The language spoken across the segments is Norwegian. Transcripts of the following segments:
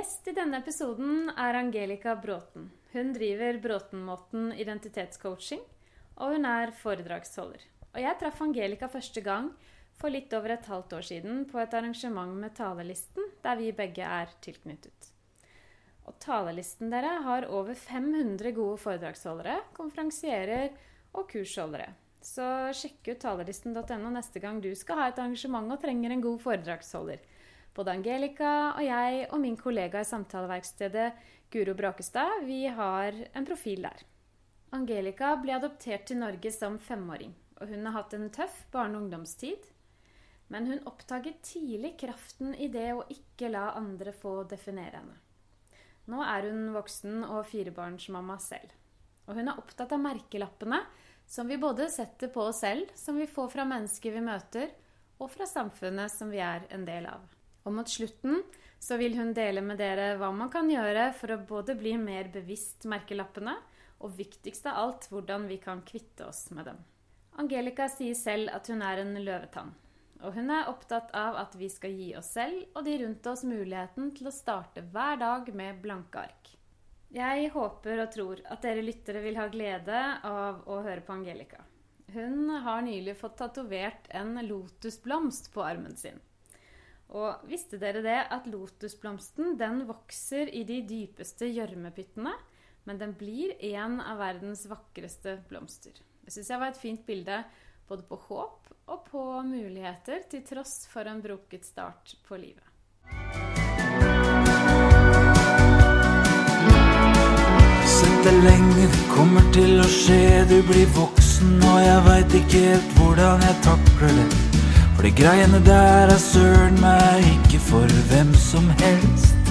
Gjest i denne episoden er Angelica Bråten. Hun driver Bråtenmåten identitetscoaching, og hun er foredragsholder. Og jeg traff Angelica første gang for litt over et halvt år siden på et arrangement med Talelisten, der vi begge er tilknyttet. Og Talelisten dere har over 500 gode foredragsholdere, konferansierer og kursholdere. Så sjekk ut talerlisten.no neste gang du skal ha et arrangement og trenger en god foredragsholder. Både Angelica og jeg og min kollega i samtaleverkstedet Guro Brakestad, vi har en profil der. Angelica ble adoptert til Norge som femåring, og hun har hatt en tøff barne- og ungdomstid. Men hun oppdaget tidlig kraften i det å ikke la andre få definere henne. Nå er hun voksen og firebarnsmamma selv. Og hun er opptatt av merkelappene som vi både setter på oss selv, som vi får fra mennesker vi møter, og fra samfunnet som vi er en del av. Og mot slutten så vil hun dele med dere hva man kan gjøre for å både bli mer bevisst merkelappene, og viktigst av alt hvordan vi kan kvitte oss med dem. Angelica sier selv at hun er en løvetann. Og hun er opptatt av at vi skal gi oss selv og de rundt oss muligheten til å starte hver dag med blanke ark. Jeg håper og tror at dere lyttere vil ha glede av å høre på Angelica. Hun har nylig fått tatovert en lotusblomst på armen sin. Og visste dere det at lotusblomsten den vokser i de dypeste gjørmepyttene, men den blir en av verdens vakreste blomster. Det syns jeg var et fint bilde både på håp og på muligheter, til tross for en broket start på livet. Sett deg lenge, det kommer til å skje. Du blir voksen, og jeg veit ikke helt hvordan jeg takler det. For de greiene der er søren meg ikke for hvem som helst.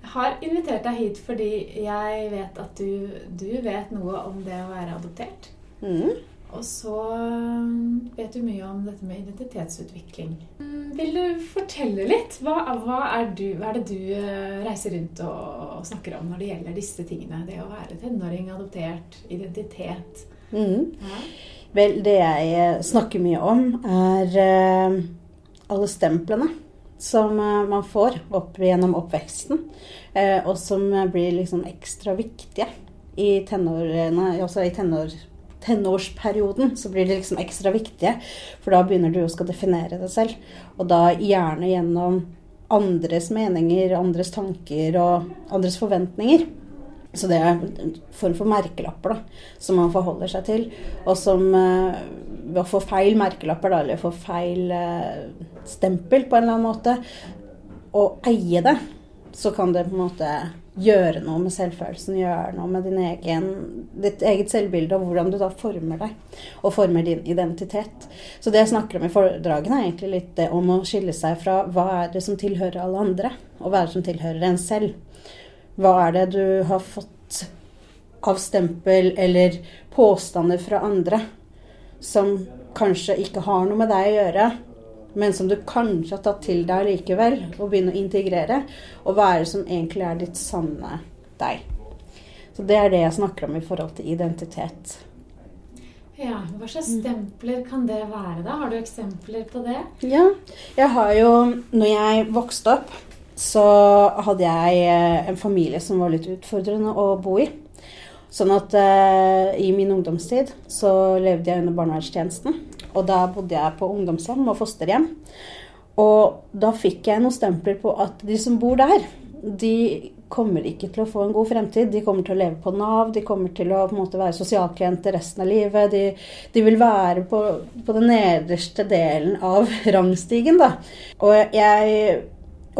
Jeg har invitert deg hit fordi jeg vet at du, du vet noe om det å være adoptert. Mm. Og så um, vet du mye om dette med identitetsutvikling. Mm, Vil du fortelle litt? Hva, hva, er, du, hva er det du eh, reiser rundt og, og snakker om når det gjelder disse tingene? Det å være tenåring, adoptert, identitet. Mm. Ja. Vel, det jeg snakker mye om, er eh, alle stemplene som eh, man får opp gjennom oppveksten, eh, og som blir liksom ekstra viktige i tenårene, altså i tenår, tenårsperioden, så blir de liksom ekstra viktige, for da begynner du å skal definere deg selv, og da gjerne gjennom andres meninger, andres tanker og andres forventninger. Så det er en form for merkelapper da, som man forholder seg til. Og som eh, ved å få feil merkelapper, da, eller få feil eh, stempel på en eller annen måte, og eie det, så kan det på en måte gjøre noe med selvfølelsen, gjøre noe med egen, ditt eget selvbilde, og hvordan du da former deg, og former din identitet. Så det jeg snakker om i foredragene, er egentlig litt det om å skille seg fra hva er det som tilhører alle andre, og hva er det som tilhører en selv. Hva er det du har fått av stempel eller påstander fra andre som kanskje ikke har noe med deg å gjøre, men som du kanskje har tatt til deg likevel og begynner å integrere? Og hva er det som egentlig er ditt sanne deg? Så det er det jeg snakker om i forhold til identitet. Ja, Hva slags stempler kan det være, da? Har du eksempler på det? Ja, jeg har jo Når jeg vokste opp, så hadde jeg eh, en familie som var litt utfordrende å bo i. Sånn at eh, i min ungdomstid så levde jeg under barnevernstjenesten. Og da bodde jeg på ungdomshjem og fosterhjem. Og da fikk jeg noen stempler på at de som bor der, de kommer ikke til å få en god fremtid. De kommer til å leve på Nav, de kommer til å måte, være sosialklienter resten av livet. De, de vil være på, på den nederste delen av rangstigen, da. Og jeg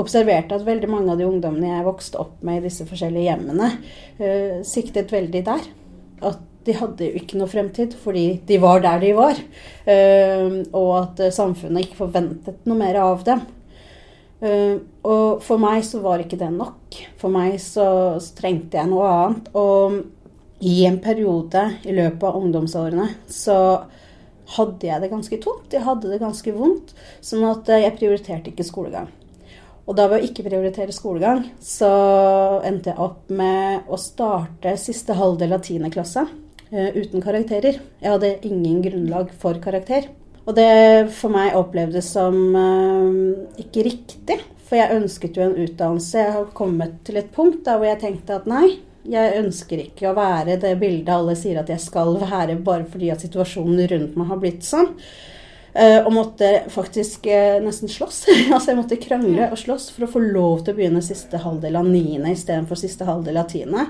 observerte at veldig mange av de ungdommene jeg vokste opp med i disse forskjellige hjemmene, uh, siktet veldig der. At de hadde jo ikke noe fremtid fordi de var der de var. Uh, og at eh, samfunnet ikke forventet noe mer av dem. Uh, og for meg så var ikke det nok. For meg så, så trengte jeg noe annet. Og i en periode i løpet av ungdomsårene så hadde jeg det ganske tungt. Jeg hadde det ganske vondt. Sånn at jeg prioriterte ikke skolegang. Og da ved å ikke prioritere skolegang, så endte jeg opp med å starte siste halvdel av 10. klasse uh, uten karakterer. Jeg hadde ingen grunnlag for karakter. Og det for meg opplevdes som uh, ikke riktig. For jeg ønsket jo en utdannelse. Jeg har kommet til et punkt da hvor jeg tenkte at nei, jeg ønsker ikke å være det bildet alle sier at jeg skal være, bare fordi at situasjonen rundt meg har blitt sånn. Uh, og måtte faktisk uh, nesten slåss. altså Jeg måtte krangle og slåss for å få lov til å begynne siste halvdel av niende istedenfor siste halvdel av tiende.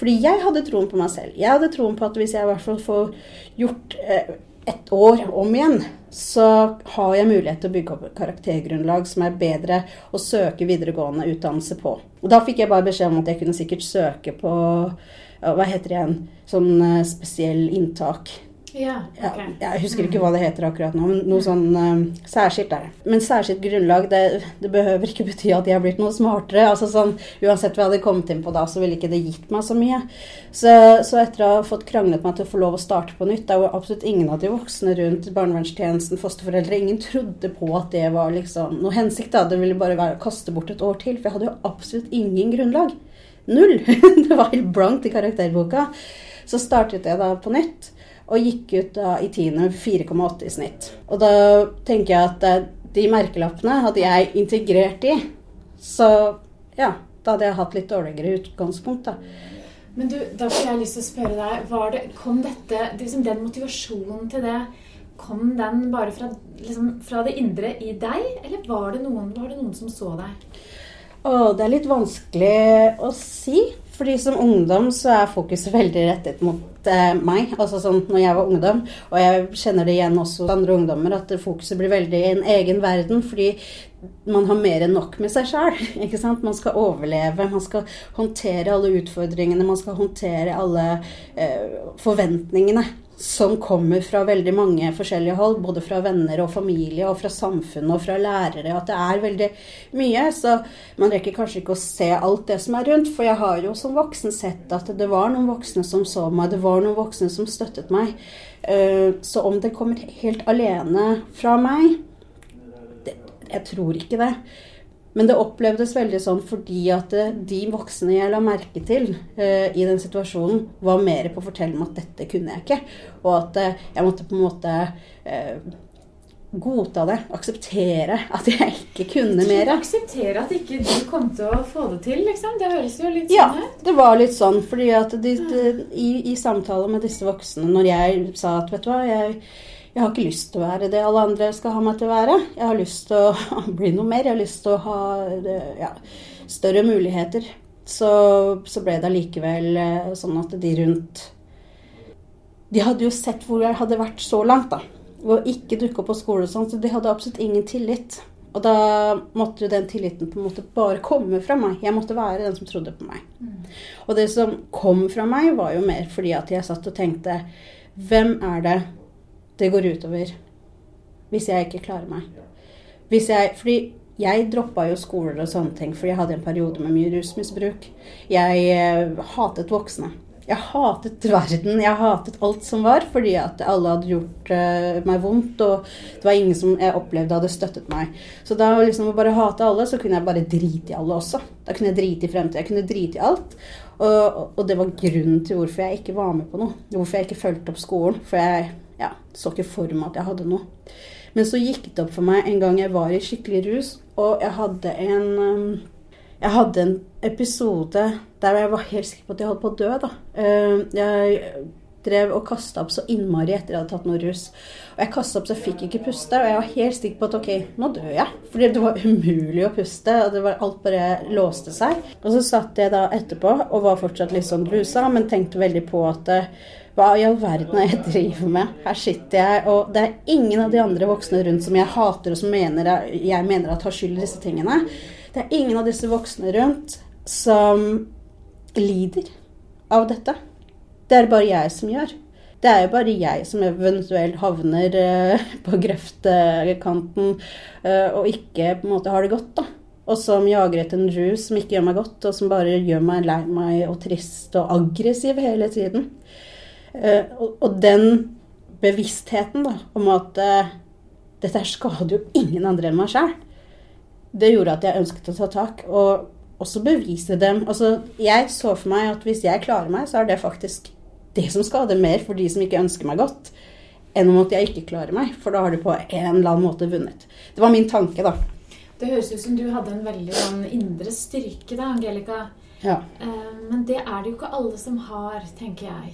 Fordi jeg hadde troen på meg selv. Jeg hadde troen på at hvis jeg i hvert fall får gjort uh, ett år om igjen, så har jeg mulighet til å bygge opp et karaktergrunnlag som er bedre å søke videregående utdannelse på. Og da fikk jeg bare beskjed om at jeg kunne sikkert søke på hva heter det igjen, sånn spesiell inntak ja, okay. ja, jeg husker ikke hva det heter akkurat nå, men noe sånn uh, særskilt er det. Men særskilt grunnlag, det, det, behøver ikke bety at jeg har blitt noe smartere. altså sånn, Uansett hva jeg hadde kommet inn på da, så ville ikke det gitt meg så mye. Så, så, etter å ha fått kranglet meg til å få lov å starte på nytt, da hvor absolutt ingen av de voksne rundt barnevernstjenesten, fosterforeldre, ingen trodde på at det var liksom noe hensikt. da, Det ville bare være å kaste bort et år til. For jeg hadde jo absolutt ingen grunnlag. Null. det var helt blankt i karakterboka. Så startet jeg da på nytt. Og gikk ut da i tiende med 4,8 i snitt. Og da tenker jeg at eh, de merkelappene hadde jeg integrert i. Så ja, da hadde jeg hatt litt dårligere utgangspunkt, da. Men du, da får jeg lyst til å spørre deg, var det, kom dette, liksom den motivasjonen til det Kom den bare fra, liksom, fra det indre i deg, eller var det, noen, var det noen som så deg? Å, det er litt vanskelig å si. Fordi som ungdom så er fokuset veldig rettet mot eh, meg. Altså sånn når jeg var ungdom, og jeg kjenner det igjen også hos andre ungdommer, at fokuset blir veldig i en egen verden. Fordi man har mer enn nok med seg sjøl. Man skal overleve, man skal håndtere alle utfordringene, man skal håndtere alle eh, forventningene som kommer fra veldig mange forskjellige hold, både fra venner og familie og fra samfunnet og fra lærere, at det er veldig mye. Så man rekker kanskje ikke å se alt det som er rundt. For jeg har jo som voksen sett at det var noen voksne som så meg, det var noen voksne som støttet meg. Eh, så om det kommer helt alene fra meg det, Jeg tror ikke det. Men det opplevdes veldig sånn fordi at eh, de voksne jeg la merke til eh, i den situasjonen, var mer på å fortelle meg at dette kunne jeg ikke. Og at eh, jeg måtte på en måte eh, godta det. Akseptere at jeg ikke kunne mer. Akseptere at ikke du kom til å få det til, liksom? Det høres jo litt ja, sånn ut. Ja, det var litt sånn. fordi at de, de, i, i samtaler med disse voksne, når jeg sa at vet du hva, jeg jeg har ikke lyst til å være det alle andre skal ha meg til å være. Jeg har lyst til å bli noe mer. Jeg har lyst til å ha ja, større muligheter. Så, så, ble det allikevel eh, sånn at de rundt De hadde jo sett hvor jeg hadde vært så langt, da. Ved å ikke dukke opp på skole og sånn. Så de hadde absolutt ingen tillit. Og da måtte jo den tilliten på en måte bare komme fra meg. Jeg måtte være den som trodde på meg. Mm. Og det som kom fra meg, var jo mer fordi at jeg satt og tenkte Hvem er det det går utover hvis jeg ikke klarer meg. Hvis jeg, fordi jeg droppa jo skoler og sånne ting fordi jeg hadde en periode med mye rusmisbruk. Jeg eh, hatet voksne. Jeg hatet verden. Jeg hatet alt som var, fordi at alle hadde gjort uh, meg vondt. Og det var ingen som jeg opplevde hadde støttet meg. Så da liksom å bare hate alle, så kunne jeg bare drite i alle også. Da kunne jeg drite i fremtiden. Jeg kunne drite i alt. Og, og, det var grunnen til hvorfor jeg ikke var med på noe. Hvorfor jeg ikke fulgte opp skolen. For jeg ja, så ikke for meg at jeg hadde noe. Men så gikk det opp for meg en gang jeg var i skikkelig rus, og jeg hadde en um, jeg hadde en episode der jeg var helt sikker på at jeg holdt på å dø. da. Uh, jeg drev og kasta opp så innmari etter jeg hadde tatt noe rus. Og jeg kasta opp så jeg fikk ikke puste, og jeg var helt sikker på at ok, nå dør jeg. Fordi det var umulig å puste, og var, alt bare låste seg. Og så satt jeg da etterpå og var fortsatt litt sånn rusa, men tenkte veldig på at hva i all verden er jeg driver med? Her sitter jeg, og det er ingen av de andre voksne rundt som jeg hater, og som mener, jeg mener at har skyld i disse tingene. Det er ingen av disse voksne rundt som lider av dette. Det er det bare jeg som gjør. Det er jo bare jeg som eventuelt havner uh, på grøftekanten uh, og ikke på en måte har det godt, da. Og som jager etter en rus som ikke gjør meg godt, og som bare gjør meg lei meg og trist og aggressiv hele tiden. Uh, og, den bevisstheten da, om at dette skader jo ingen andre enn meg sjøl, det gjorde at jeg ønsket å ta tak. Og også bevise dem. Altså, jeg så for meg at hvis jeg klarer meg, så er det faktisk det som skader mer for de som ikke ønsker meg godt, enn om at jeg ikke klarer meg. For da har de på en eller annen måte vunnet. Det var min tanke, da. Det høres ut som du hadde en veldig sånn indre styrke da, Angelica. Ja. Eh, Men det er det jo ikke alle som har, tenker jeg.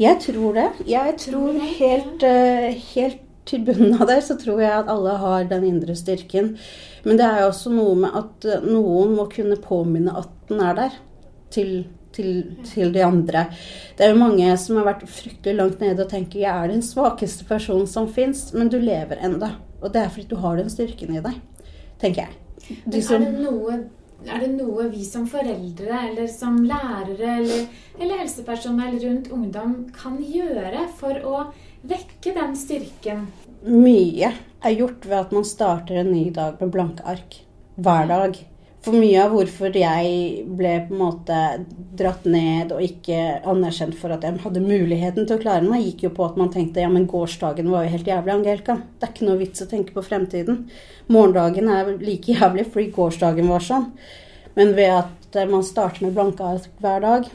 Jeg tror det. Jeg tror helt, eh, helt til bunnen av det, så tror jeg at alle har den indre styrken. Men det er jo også noe med at eh, noen må kunne påminne at den er der. Til, til, til de andre. Det er jo mange som har vært fryktelig langt nede og tenker jeg er den svakeste personen som fins, men du lever enda. Og det er fordi du har den styrken i deg, tenker jeg. Men De som, er, det noe, er det noe vi som foreldre eller som lærere eller, eller helsepersonell rundt ungdom kan gjøre for å vekke den styrken? mye er gjort ved at man starter en ny dag med blanke ark. Hver dag. For mye av hvorfor jeg ble på en måte dratt ned og ikke anerkjent for at jeg hadde muligheten til å klare meg, gikk jo på at man tenkte ja, men gårsdagen var jo helt jævlig, Angelica. Det er ikke noe vits å tenke på fremtiden. Morgendagen er like jævlig fordi gårsdagen var sånn. Men ved at eh, man starter med blanke ark hver dag,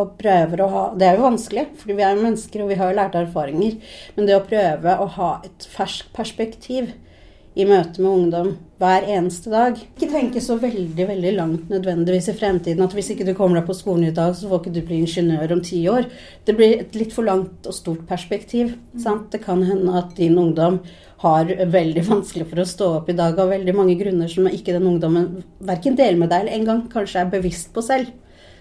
og prøver å ha Det er jo vanskelig, fordi vi er jo mennesker og vi har jo lært erfaringer. Men det å prøve å ha et ferskt perspektiv i møte med ungdom hver eneste dag Ikke tenke så veldig veldig langt nødvendigvis i fremtiden at hvis ikke du kommer deg på skolen i dag, så får ikke du bli ingeniør om ti år. Det blir et litt for langt og stort perspektiv. Sant? Det kan hende at din ungdom har veldig vanskelig for å stå opp i dag av veldig mange grunner som ikke den ungdommen verken deler med deg eller engang kanskje er bevisst på selv.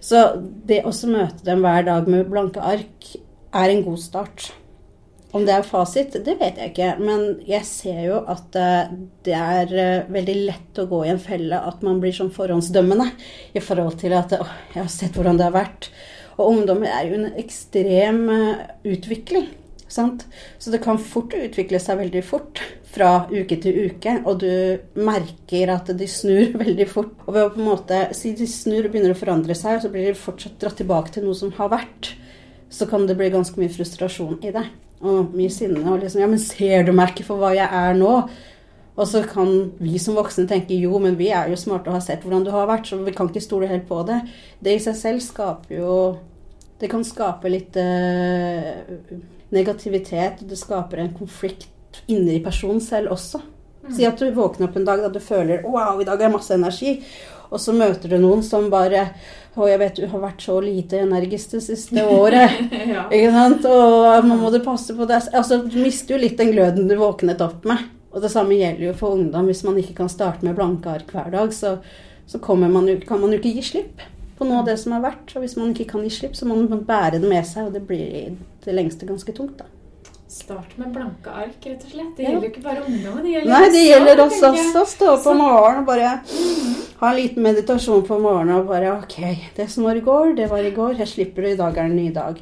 Så det å møte dem hver dag med blanke ark er en god start. Om det er fasit, det vet jeg ikke. Men jeg ser jo at eh, det er eh, veldig lett å gå i en felle at man blir sånn forhåndsdømmende i forhold til at 'Å, jeg har sett hvordan det har vært. Og ungdommer er jo en ekstrem eh, utvikling. Sant? Så det kan fort utvikle seg veldig fort fra uke til uke, og du merker at de snur veldig fort. Og ved å på en måte si de snur og begynner å forandre seg, så blir de fortsatt dratt tilbake til noe som har vært, så kan det bli ganske mye frustrasjon i det. Og mye sinne. Og liksom Ja, men ser du meg ikke for hva jeg er nå? Og så kan vi som voksne tenke jo, men vi er jo smarte og har sett hvordan du har vært, så vi kan ikke stole helt på det. Det i seg selv skaper jo Det kan skape litt eh, negativitet. Det skaper en konflikt inni personen selv også. Si at du våkner opp en dag da du føler wow, i dag har jeg masse energi. Og så møter du noen som bare Å, jeg vet du har vært så lite energisk det siste året. ja. Ikke sant? Og nå må du passe på det. Altså, du mister jo litt den gløden du våknet opp med. Og det samme gjelder jo for ungdom. Hvis man ikke kan starte med blanke ark hver dag, så, så man kan man jo ikke gi slipp på noe av det som har vært. Og hvis man ikke kan gi slipp, så må man bære det med seg, og det blir i det lengste ganske tungt, da. Start med blanke ark, rett og slett. Det Ja. gjelder jo ikke bare ungdommen. Det gjelder Nei, det gjelder oss også. Stå opp om morgenen og bare ha en liten meditasjon på morgenen og bare OK, det som var i går, det var i går. Jeg slipper det, i dag er en ny dag.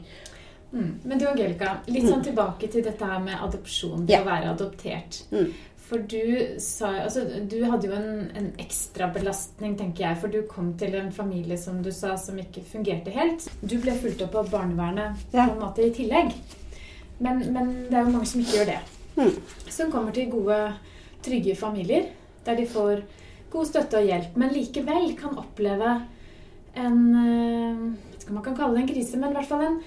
Mm. Men du Angelica, litt sånn tilbake til dette her med adopsjon. Det Ja. å være adoptert. Mm. For du sa Altså, du hadde jo en, en ekstra belastning, tenker jeg. For du kom til en familie som du sa som ikke fungerte helt. Du ble fulgt opp av barnevernet Ja. på en måte i tillegg. Men, men det er jo mange som ikke gjør det. Mm. Som kommer til gode, trygge familier der de får god støtte og hjelp, men likevel kan oppleve en eh, vet ikke om man kan kalle det en krise, men i hvert fall en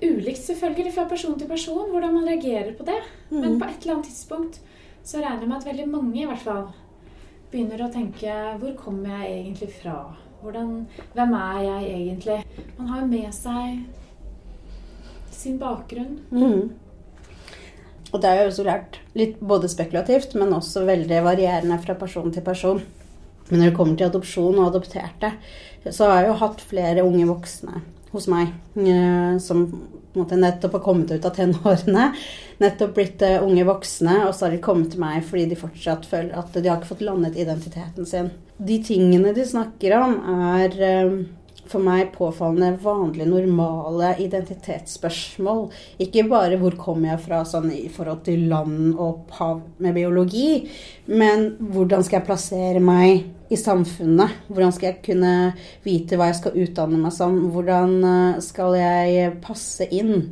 ulikt selvfølgelig fra person til person, hvordan man reagerer på det. Men på et eller annet tidspunkt så regner jeg med at veldig mange i hvert fall begynner å tenke Hvor kommer jeg egentlig fra? Hvordan, hvem er jeg egentlig? Man har jo med seg sin bakgrunn. Mm. Og det er jo så lært, litt både spekulativt, men også veldig varierende fra person til person. Men når det kommer til adopsjon og adopterte, så har jeg jo hatt flere unge voksne hos meg eh, som nettopp har kommet ut av tenårene. Nettopp blitt eh, unge voksne, og så har de kommet til meg fordi de fortsatt føler at de har ikke fått landet identiteten sin. De tingene de snakker om, er eh, for meg påfallende vanlige, normale identitetsspørsmål. Ikke bare hvor kommer jeg fra sånn i forhold til land og opphav med biologi, men hvordan skal jeg plassere meg i samfunnet? Hvordan skal jeg kunne vite hva jeg skal utdanne meg som? Hvordan eh, skal jeg passe inn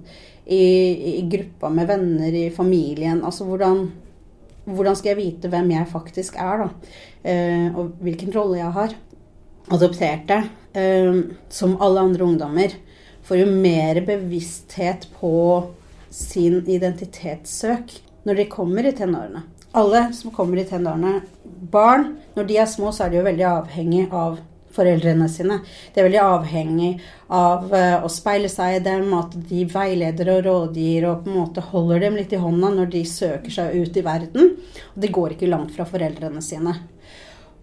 i, i gruppa med venner i familien? Altså hvordan hvordan skal jeg vite hvem jeg faktisk er, da? Eh, og hvilken rolle jeg har? Adopterte, eh, som alle andre ungdommer, får jo mer bevissthet på sin identitetssøk når de kommer i tenårene. alle som kommer i tenårene Barn, når de er små, så er de jo veldig avhengig av foreldrene sine. De er veldig avhengig av uh, å speile seg i dem, at de veileder og rådgir og på en måte holder dem litt i hånda når de søker seg ut i verden. Og de går ikke langt fra foreldrene sine.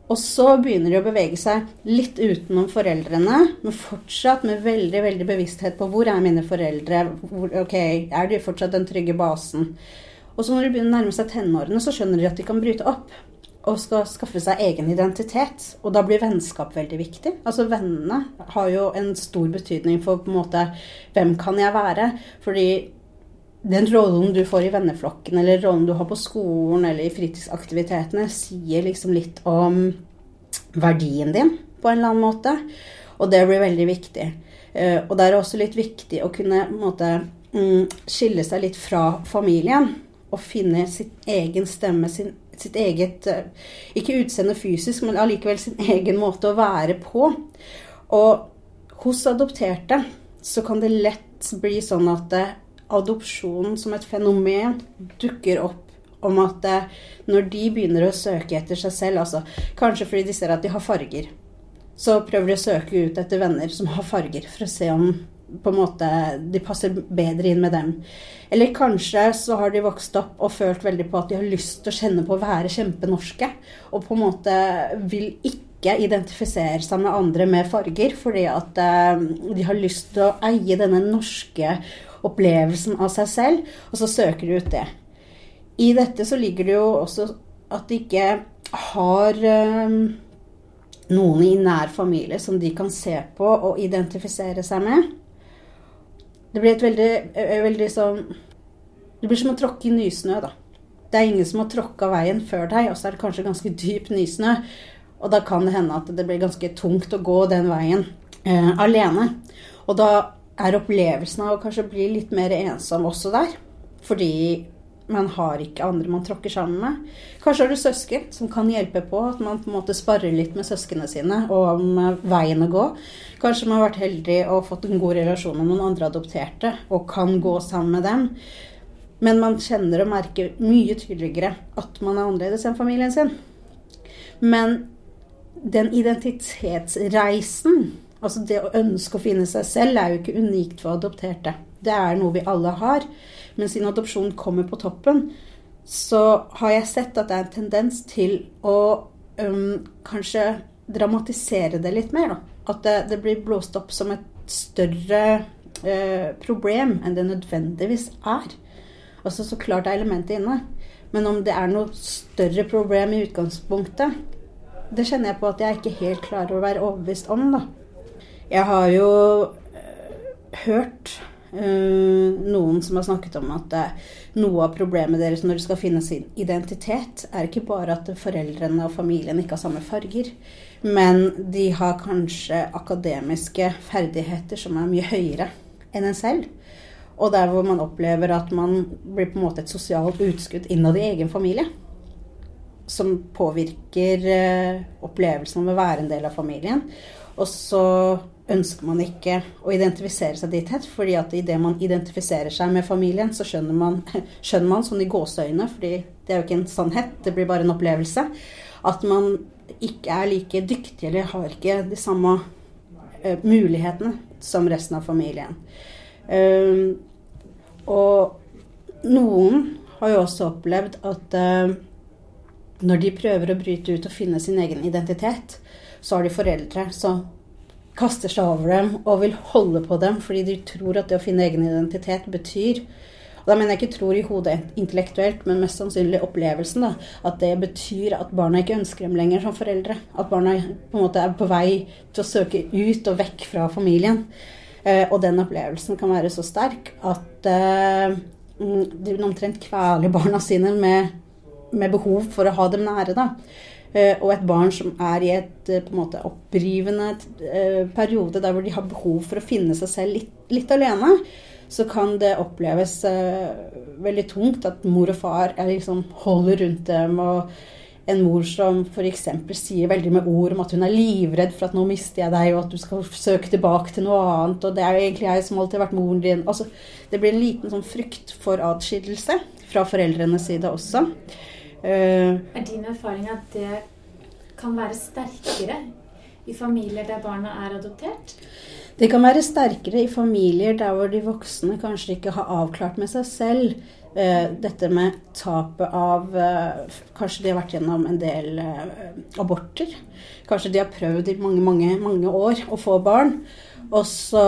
Og så begynner de å bevege seg litt utenom foreldrene, men fortsatt med veldig veldig bevissthet på hvor er mine foreldre, hvor, ok, er de fortsatt den trygge basen. Og så når de begynner å nærme seg tenårene, så skjønner de at de kan bryte opp og skal skaffe seg egen identitet. Og da blir vennskap veldig viktig. Altså Vennene har jo en stor betydning for på en måte hvem kan jeg være. Fordi den rollen du får i venneflokken, eller rollen du har på skolen eller i fritidsaktivitetene, sier liksom litt om verdien din på en eller annen måte. Og det blir veldig viktig. Eh, og det er også litt viktig å kunne måte, mm, skille seg litt fra familien og finne sin egen stemme, sin, sitt eget eh, Ikke utseende fysisk, men allikevel sin egen måte å være på. Og hos adopterte så kan det lett bli sånn at eh, adopsjonen som et fenomen dukker opp om at eh, når de begynner å søke etter seg selv, altså kanskje fordi de ser at de har farger, så prøver de å søke ut etter venner som har farger, for å se om på en måte de passer bedre inn med dem. Eller kanskje så har de vokst opp og følt veldig på at de har lyst til å kjenne på å være kjempenorske. Og på en måte vil ikke identifisere seg med andre med farger, fordi at uh, de har lyst til å eie denne norske opplevelsen av seg selv, og så søker de ut det. I dette så ligger det jo også at de ikke har uh, noen i nær familie som de kan se på og identifisere seg med. Det blir et veldig, eh, veldig sånn Det blir som å tråkke i nysnø, da. Det er ingen som har tråkka veien før deg, og så er det kanskje ganske dyp nysnø. Og da kan det hende at det blir ganske tungt å gå den veien eh, alene. Og da er opplevelsen av å kanskje bli litt mer ensom også der. Fordi man har ikke andre man tråkker sammen med. Kanskje har du søsken som kan hjelpe på, at man på en måte sparer litt med søsknene sine og om veien å gå. Kanskje man har vært heldig og fått en god relasjon med noen andre adopterte og kan gå sammen med dem. Men man kjenner og merker mye tydeligere at man er annerledes enn familien sin. Men den identitetsreisen, altså det å ønske å finne seg selv, er jo ikke unikt for adopterte. Det er noe vi alle har. Men siden adopsjon kommer på toppen, så har jeg sett at det er en tendens til å um, kanskje dramatisere det litt mer. Da. At det, det, blir blåst opp som et større uh, problem enn det nødvendigvis er. Altså Så klart er elementet inne. Men om det er noe større problem i utgangspunktet, det kjenner jeg på at jeg ikke helt klarer å være overbevist om. da. Jeg har jo uh, hørt Uh, noen som har snakket om at uh, noe av problemet deres når de skal finne sin identitet, er ikke bare at foreldrene og familien ikke har samme farger, men de har kanskje akademiske ferdigheter som er mye høyere enn en selv. Og der hvor man opplever at man blir på en måte et sosialt utskudd innad i egen familie. Som påvirker opplevelsen av å være en del av familien. Og så ønsker man ikke å identifisere seg dit hen. fordi at idet man identifiserer seg med familien, så skjønner man, skjønner man sånn i gåseøyne, fordi det er jo ikke en sannhet, det blir bare en opplevelse, at man ikke er like dyktig eller har ikke de samme uh, mulighetene som resten av familien. Uh, og noen har jo også opplevd at uh, når de prøver å bryte ut og finne sin egen identitet, så har de foreldre som kaster seg over dem og vil holde på dem fordi de tror at det å finne egen identitet betyr og Da mener jeg ikke tror i hodet intellektuelt, men mest sannsynlig opplevelsen. da, At det betyr at barna ikke ønsker dem lenger som foreldre. At barna på en måte er på vei til å søke ut og vekk fra familien. Eh, og den opplevelsen kan være så sterk at eh, de omtrent kveler barna sine med, med behov for å ha dem nære. da. Eh, og et barn som er i et eh, på en måte opprivende eh, periode der hvor de har behov for å finne seg selv litt, litt alene, så kan det oppleves veldig tungt at mor og far liksom holder rundt dem. og en mor som f.eks. sier veldig med ord om at hun er livredd for at nå mister jeg deg, og at du skal søke tilbake til noe annet, og det er jo egentlig jeg som alltid har vært moren din. Altså, det blir en liten sånn frykt for atskillelse fra foreldrenes side også. Eh, Er din erfaring at det kan være sterkere i familier der barna er adoptert? Det kan være sterkere i familier der hvor de voksne kanskje ikke har avklart med seg selv eh, dette med tapet av eh, Kanskje de har vært gjennom en del eh, aborter. Kanskje de har prøvd i mange, mange, mange år å få barn. Og så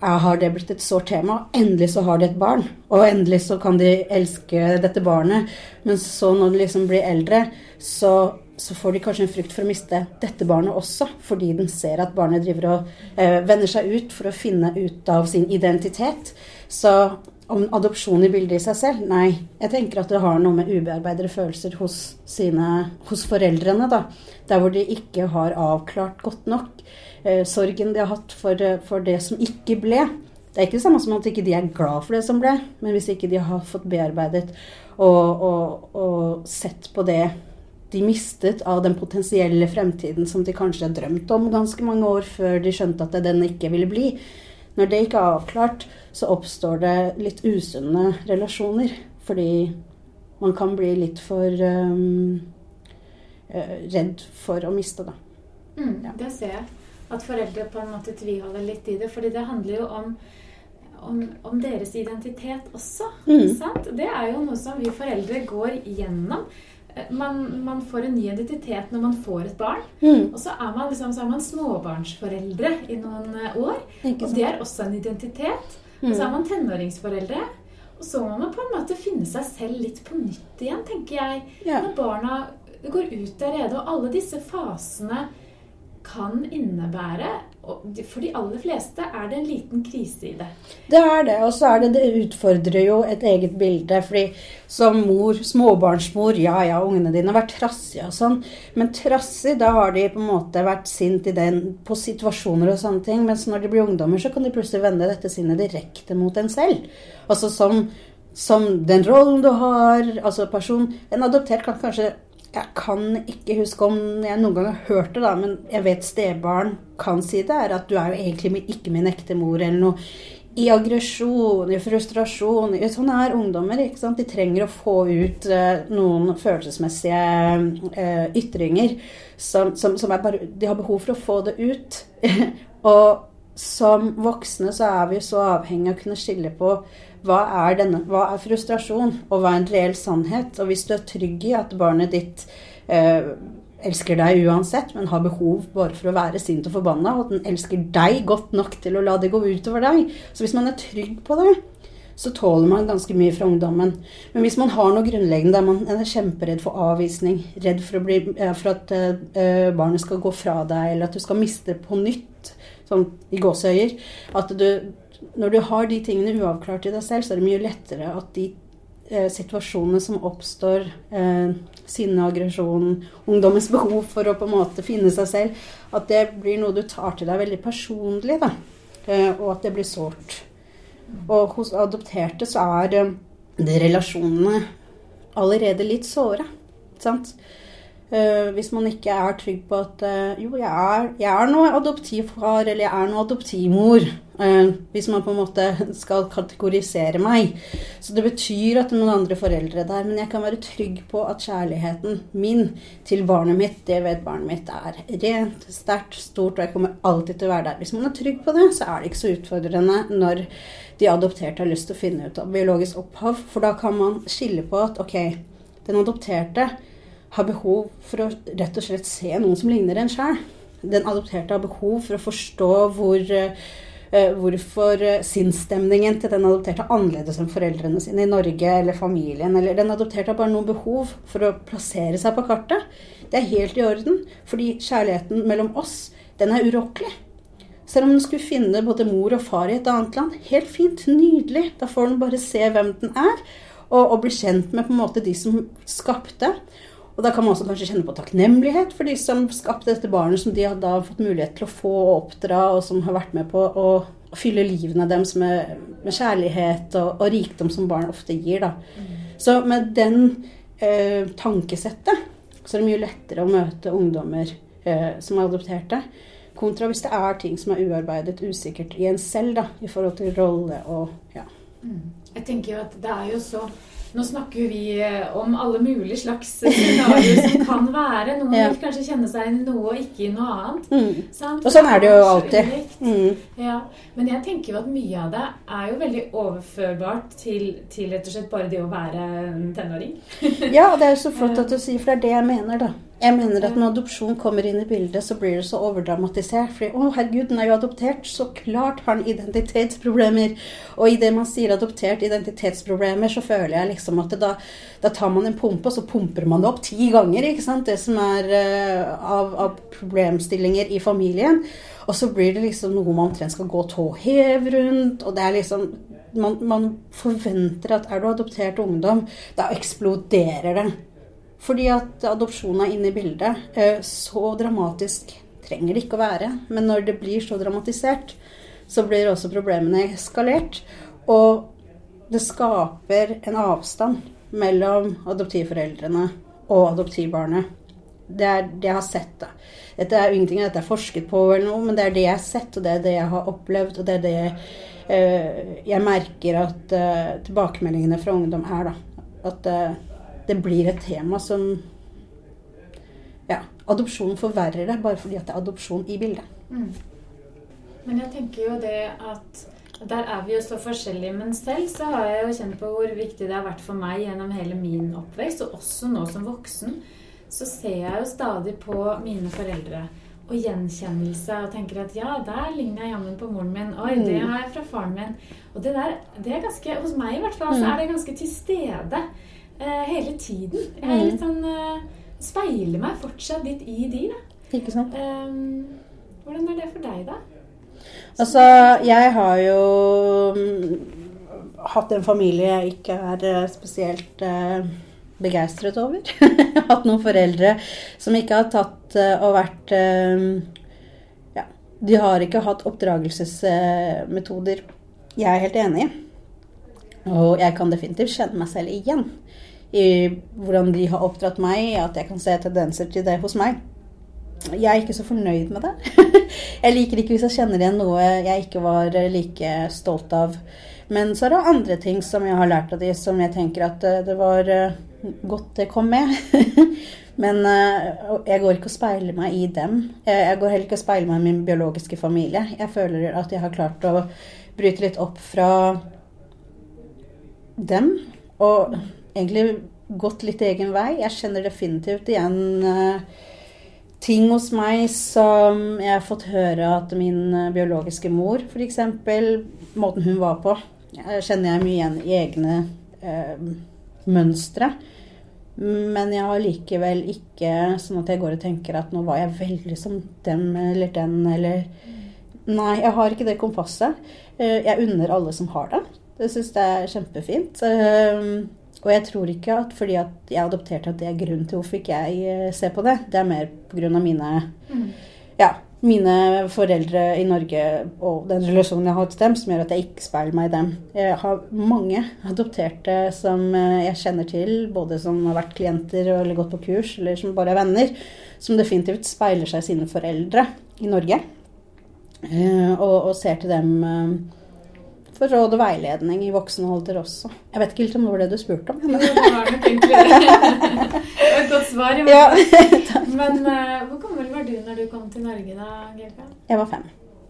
ja, har det blitt et sårt tema. og Endelig så har de et barn. Og endelig så kan de elske dette barnet. Men så når de liksom blir eldre, så så får de kanskje en frykt for å miste dette barnet også, fordi den ser at barnet driver og eh, vender seg ut for å finne ut av sin identitet. Så om adopsjon i bildet i seg selv? Nei. Jeg tenker at det har noe med ubearbeidede følelser hos, sine, hos foreldrene, da. Der hvor de ikke har avklart godt nok sorgen de har hatt for, eh, for det som ikke ble. Det er ikke det samme som at ikke de er glad for det som ble, men hvis ikke de har fått bearbeidet og, og, og sett på det de mistet av den potensielle fremtiden som de kanskje har drømt om ganske mange år før de skjønte at den ikke ville bli. Når det ikke er avklart, så oppstår det litt usunne relasjoner. Fordi man kan bli litt for um, redd for å miste, da. Mm, Ja. Det ser jeg. At foreldre på en måte tviholder litt i det. fordi det handler jo om, om, om deres identitet også. Mm. Sant? Det er jo noe som vi foreldre går gjennom. Eh, Man, man får en ny identitet når man får et barn. Mm. Og så er man, liksom, så er man småbarnsforeldre i noen eh, år. Og det er også en identitet. Og så er man tenåringsforeldre. Og så må man på en måte finne seg selv litt på nytt igjen, tenker jeg. Ja. Når barna går ut der nede, og alle disse fasene kan innebære For de aller fleste er det en liten krise i det. Det er det. Og så er det det utfordrer jo et eget bilde. fordi som mor, småbarnsmor, ja ja, ungene dine har vært trassige og sånn. Men trassig, da har de på en måte vært sint i den, på situasjoner og sånne ting. Mens når de blir ungdommer, så kan de plutselig vende dette sinnet direkte mot en selv. Altså som, som den rollen du har, altså person En adoptert kan kanskje jeg kan ikke huske om jeg noen gang har hørt det, da, men jeg vet stebarn kan si det, er at du er jo egentlig ikke min ekte mor eller noe. I aggresjon, i frustrasjon i, Sånn er ungdommer. ikke sant? De trenger å få ut eh, noen følelsesmessige eh, ytringer som, som, som bare De har behov for å få det ut. og som voksne så er vi så avhengig av å kunne skille på hva er, denne, hva er frustrasjon, og hva er en reell sannhet. Og hvis du er trygg i at barnet ditt eh, elsker deg uansett, men har behov bare for å være sint og forbanna, og at den elsker deg godt nok til å la det gå utover deg Så hvis man er trygg på det, så tåler man ganske mye fra ungdommen. Men hvis man har noe grunnleggende der man er kjemperedd for avvisning, redd for, bli, eh, for at eh, barnet skal gå fra deg, eller at du skal miste på nytt, sånn i gåseøyer At du Når du har de tingene uavklart i deg selv, så er det mye lettere at de eh, situasjonene som oppstår, eh, sinne, aggresjon, ungdommens behov for å på en måte finne seg selv, at det blir noe du tar til deg veldig personlig, da. Eh, og at det blir sårt. Og hos adopterte så er eh, de relasjonene allerede litt såre. Sant? Eh, hvis man ikke er trygg på at uh, jo, jeg er, jeg er noe adoptivfar eller jeg er noe adoptivmor. Uh, hvis man på en måte skal kategorisere meg. Så det betyr at det er noen andre foreldre der. Men jeg kan være trygg på at kjærligheten min til barnet mitt, det vet barnet mitt, er rent, sterkt, stort, og jeg kommer alltid til å være der. Hvis man er trygg på det, så er det ikke så utfordrende når de adopterte har lyst til å finne ut av biologisk opphav. For da kan man skille på at ok, den adopterte har behov for å rett og slett se noen som ligner en sjæl. Den adopterte har behov for å forstå hvor, eh, hvorfor eh, sinnsstemningen til den adopterte er annerledes enn foreldrene sine i Norge eller familien. Eller den adopterte har bare noen behov for å plassere seg på kartet. Det er helt i orden, fordi kjærligheten mellom oss, den er urokkelig. Selv om den skulle finne både mor og far i et annet land. Helt fint, nydelig. Da får den bare se hvem den er, og, og bli kjent med på en måte de som skapte. Og da kan man også kanskje kjenne på takknemlighet for de som skapte dette barnet, som de har da fått mulighet til å få og oppdra, og som har vært med på å, fylle livene deres med, med kjærlighet og, og, rikdom som barn ofte gir. Da. Så med den eh, tankesettet så er det mye lettere å møte ungdommer eh, som er adopterte. Kontra hvis det er ting som er uarbeidet, usikkert i en selv, da, i forhold til rolle og ja. Jeg tenker jo at det er jo så nå snakker vi eh, om alle mulige slags scenarioer som kan være. Noen Ja. vil kanskje kjenne seg i noe og ikke i noe annet. Mm. Sant? Og sånn er det jo alltid. Mm. Ja, Men jeg tenker jo at mye av det er jo veldig overførbart til, til rett og slett bare det å være tenåring. Ja, det er jo så flott at du sier, for det er det jeg mener, da. Jeg mener at når adopsjon kommer inn i bildet, så blir det så overdramatisert. Fordi å, herregud, den er jo adoptert. Så klart har han identitetsproblemer. Og idet man sier adoptert identitetsproblemer, så føler jeg liksom at da, da tar man en pumpe, og så pumper man det opp ti ganger. ikke sant? Det som er uh, av, av problemstillinger i familien. Og så blir det liksom noe man omtrent skal gå tå hev rundt. Og det er liksom man, man forventer at er du adoptert ungdom, da eksploderer det. Fordi at adopsjon er inne i bildet. Eh, Så dramatisk trenger det ikke å være. Men når det blir så dramatisert, så blir også problemene eskalert. Og det skaper en avstand mellom adoptivforeldrene og adoptivbarnet. Det er det jeg har sett. da. Dette er jo ingenting dette er forsket på, eller noe, men det er det jeg har sett, og det er det jeg har opplevd. Og det er det eh, jeg merker at eh, tilbakemeldingene fra ungdom er. da. At eh, det blir et tema som Ja, adopsjon forverrer det bare fordi at det er adopsjon i bildet. Mm. Men jeg tenker jo det at der er vi jo så forskjellige, men selv så har jeg jo kjent på hvor viktig det har vært for meg gjennom hele min oppvekst, og også nå som voksen, så ser jeg jo stadig på mine foreldre og gjenkjennelse og tenker at ja, der ligner jeg jammen på moren min. Oi, det har jeg fra faren min. Og det der, det er ganske, hos meg i hvert fall, så er det ganske til stede hele tiden. Jeg er litt sånn eh, Speiler meg fortsatt litt i de, da. Ikke sant? Ehm, hvordan er det for deg, da? Altså, jeg har jo mm, hatt en familie jeg ikke er eh, spesielt eh, begeistret over. Jeg har hatt noen foreldre som ikke har tatt eh, og vært eh, Ja, de har ikke hatt oppdragelsesmetoder jeg er helt enig i. Og jeg kan definitivt kjenne meg selv igjen i hvordan de har oppdratt meg, at jeg kan se tendenser til det hos meg. Jeg er ikke så fornøyd med det. jeg liker ikke hvis jeg kjenner igjen noe jeg ikke var like stolt av. Men så er det andre ting som jeg har lært av de, som jeg tenker at eh, det var eh, godt det kom med. Men eh, jeg går ikke og speiler meg i dem. Jeg går heller ikke og speiler meg i min biologiske familie. Jeg føler at jeg har klart å bryte litt opp fra dem. Og egentlig gått litt egen vei. Jeg kjenner definitivt igjen uh, ting hos meg som jeg har fått høre at min eh, biologiske mor, f.eks., måten hun var på, eh, kjenner jeg mye igjen i egne uh, mønstre. Men jeg har likevel ikke sånn at jeg går og tenker at nå var jeg veldig som dem eller den eller Nei, jeg har ikke det kompasset. Jeg unner alle som har det. Det syns jeg er kjempefint. Og jeg tror ikke at fordi at jeg adopterte at det er grunnen til hvorfor ikke jeg eh, ser på det. Det er mer pga. mine ja, mine foreldre i Norge og den relasjonen jeg har til dem, som gjør at jeg ikke speiler meg i dem. Jeg har mange adopterte som eh, jeg kjenner til, både som har vært klienter eller gått på kurs, eller som bare er venner, som definitivt speiler seg i sine foreldre i Norge. Eh, Og, og ser til dem for råd og veiledning i voksen alder også. Jeg vet ikke helt om det var det du spurte om. Men, det var nok egentlig det. Et godt svar. ja. Men eh, hvor gammel var du når du kom til Norge da, Gelka? Jeg var fem.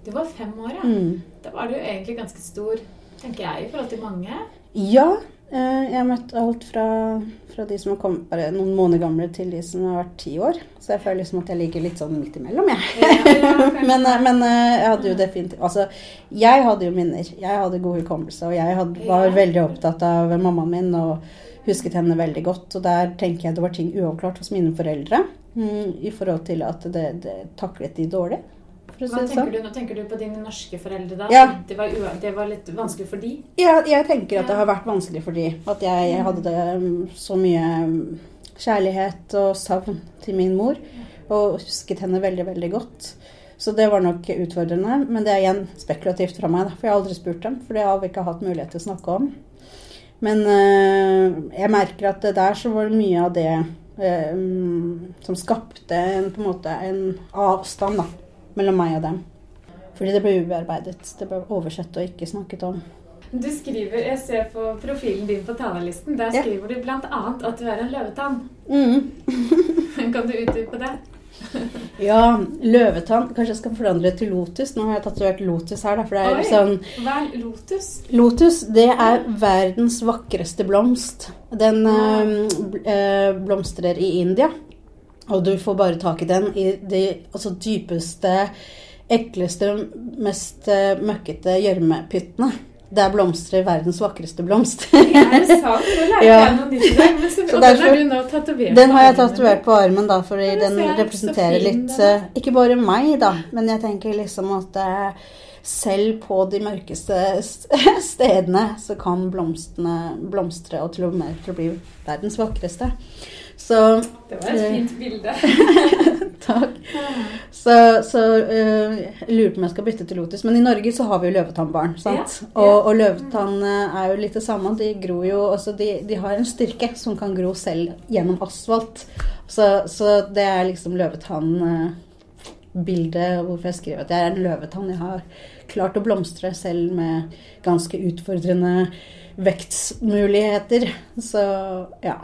Du var fem år, ja. Mm. Da var du egentlig ganske stor, tenker jeg, i forhold til mange. Ja, jeg har møtt alt fra, fra de som har kommet bare noen måneder gamle, til de som har vært ti år. Så jeg føler liksom at jeg ligger litt sånn midt imellom, jeg. Ja, ja, men, eh, men eh, jeg hadde jo definitivt Altså, jeg hadde jo minner. Jeg hadde god hukommelse, og jeg hadde, var veldig opptatt av mammaen min og husket henne veldig godt. Og der tenker jeg det var ting uavklart hos mine foreldre mm, i forhold til at det, det taklet de dårlig. For å si Hva det sånn. du, nå tenker du på dine norske foreldre da? Ja. Det, var det var litt vanskelig for de? Ja, jeg tenker at det har vært vanskelig for de. At jeg, jeg hadde det, um, så mye um, kjærlighet og savn til min mor. Og husket henne veldig, veldig godt. Så det var nok utfordrende. Men det er igjen spekulativt fra meg, da, for jeg har aldri spurt dem. For det har vi ikke hatt mulighet til å snakke om. Men øh, jeg merker at det der så var det mye av det øh, som skapte en, på en måte en avstand da, mellom meg og dem. Fordi det ble ubearbeidet. Det ble oversett og ikke snakket om. Du skriver, Jeg ser på profilen din på talerlisten. Der Ja. skriver du bl.a. at du er en løvetann. Mm. Kan du utdype det? Ja, løvetann. Kanskje jeg skal forandre til lotus. Nå har jeg tatovert lotus her, da. For det er Oi. sånn Hva er lotus? Lotus, det er verdens vakreste blomst. Den øh, blomstrer i India. Og du får bare tak i den i de altså, dypeste, ekleste, mest eh, møkkete gjørmepyttene. Der blomstrer verdens vakreste blomst. Er det sant? Nå lærte Ja. jeg noe nytt i dag. Men så, Så derfor- du nå tatovert Den har jeg tatovert på armen, da, fordi ja, den representerer fin litt eh, Ikke bare meg, da, men jeg tenker liksom at eh, selv på de mørkeste stedene så kan blomstene blomstre og til og med til å bli verdens vakreste. Så Det var et fint bilde. Takk. Så, så uh, jeg lurer på om jeg skal bytte til lotus. Men i Norge så har vi jo løvetannbarn. sant? Ja, ja. Og, og løvetann eh, er jo litt det samme. De gror jo også de, de har en styrke som kan gro selv gjennom asfalt. Så, så det er liksom løvetannbildet hvorfor jeg skriver at jeg er en løvetann. Jeg har klart å blomstre selv med ganske utfordrende vektsmuligheter. Så ja.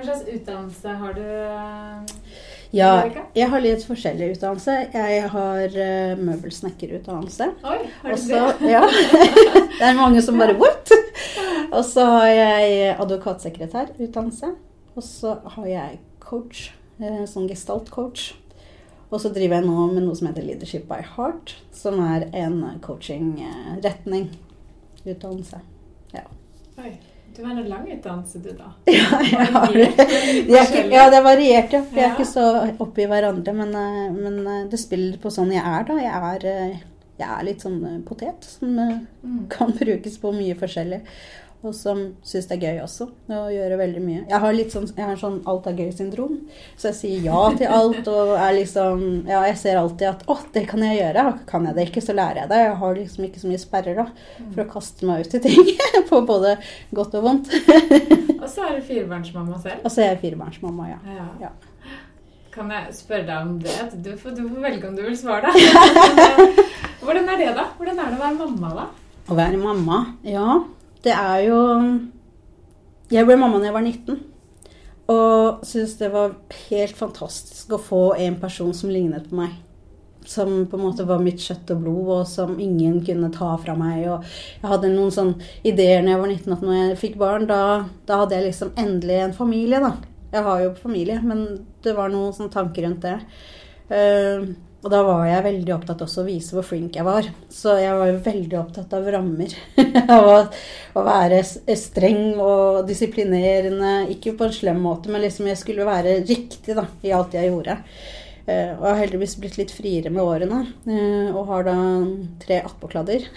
Hva slags utdannelse har du? eh, Ja, jeg har litt forskjellig utdannelse. Jeg har uh, møbelsnekkerutdannelse. Oi, har du Også, det? Ja. det er mange som bare What? Og så har jeg advokatsekretærutdannelse. Og så har jeg coach, uh, som gestalt-coach. Og så driver jeg nå med noe som heter Leadership by Heart, som er en coaching-retning. Utdannelse. Oi, du har en lang utdannelse, du, da. Ja, jeg har det. De er ikke, ja, det er variert, ja. Vi er ikke så oppi hverandre. Men, eh, men eh, det spiller på sånn jeg er, da. Jeg er, eh, jeg er litt sånn potet som Mm. kan brukes på mye forskjellig. Og som syns det er gøy også. Å gjøre veldig mye. Jeg har litt sånn, jeg har sånn alt er gøy-syndrom. Så jeg sier ja til alt og er liksom Ja, jeg ser alltid at å, det kan jeg gjøre. Kan jeg det ikke, så lærer jeg det. Jeg har liksom ikke så mye sperrer da for å kaste meg ut i ting. på både godt og vondt. Og så er du firebarnsmamma selv. Og så er jeg firebarnsmamma, ja. Ja. Ja. Kan jeg spørre deg om det? Du får, du får velge om du vil svare, da. Hvordan er det, da? Hvordan er det å være mamma, da? Å være mamma, ja. Det er jo Jeg ble mamma da jeg var 19. Og syntes det var helt fantastisk å få en person som lignet på meg. Som på en måte var mitt kjøtt og blod, og som ingen kunne ta fra meg. Og jeg hadde noen sånne ideer når jeg var 19 at når jeg fikk barn, da, da hadde jeg liksom endelig en familie, da. Jeg har jo familie, men det var noen sånne tanker rundt det. Eh, og da var jeg veldig opptatt også å vise hvor flink jeg var. Så jeg var veldig opptatt av rammer. Av å, å være streng og disiplinerende. Ikke på en slem måte, men liksom jeg skulle være riktig da, i alt jeg gjorde. Eh, og har heldigvis blitt litt friere med årene. eh, og har da tre attpåkladder.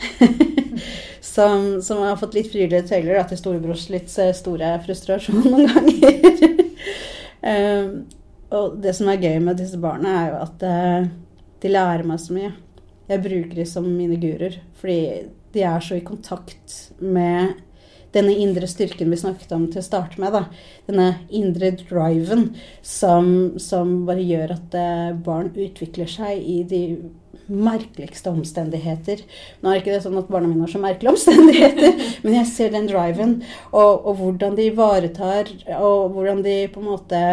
som, som har fått litt friere tøyler da, til storebrors litt eh, store frustrasjon noen ganger. Eh, og det som er gøy med disse barna, er jo at eh, de lærer meg så mye. Jeg bruker de som mine guruer, fordi de er så i kontakt med denne indre styrken vi snakket om til å starte med. Da. Denne indre driven som, som bare gjør at eh, barn utvikler seg i de merkeligste omstendigheter. Nå er ikke det sånn at barna mine har så merkelige omstendigheter, men jeg ser den driven, og, og hvordan de ivaretar, og hvordan de på en måte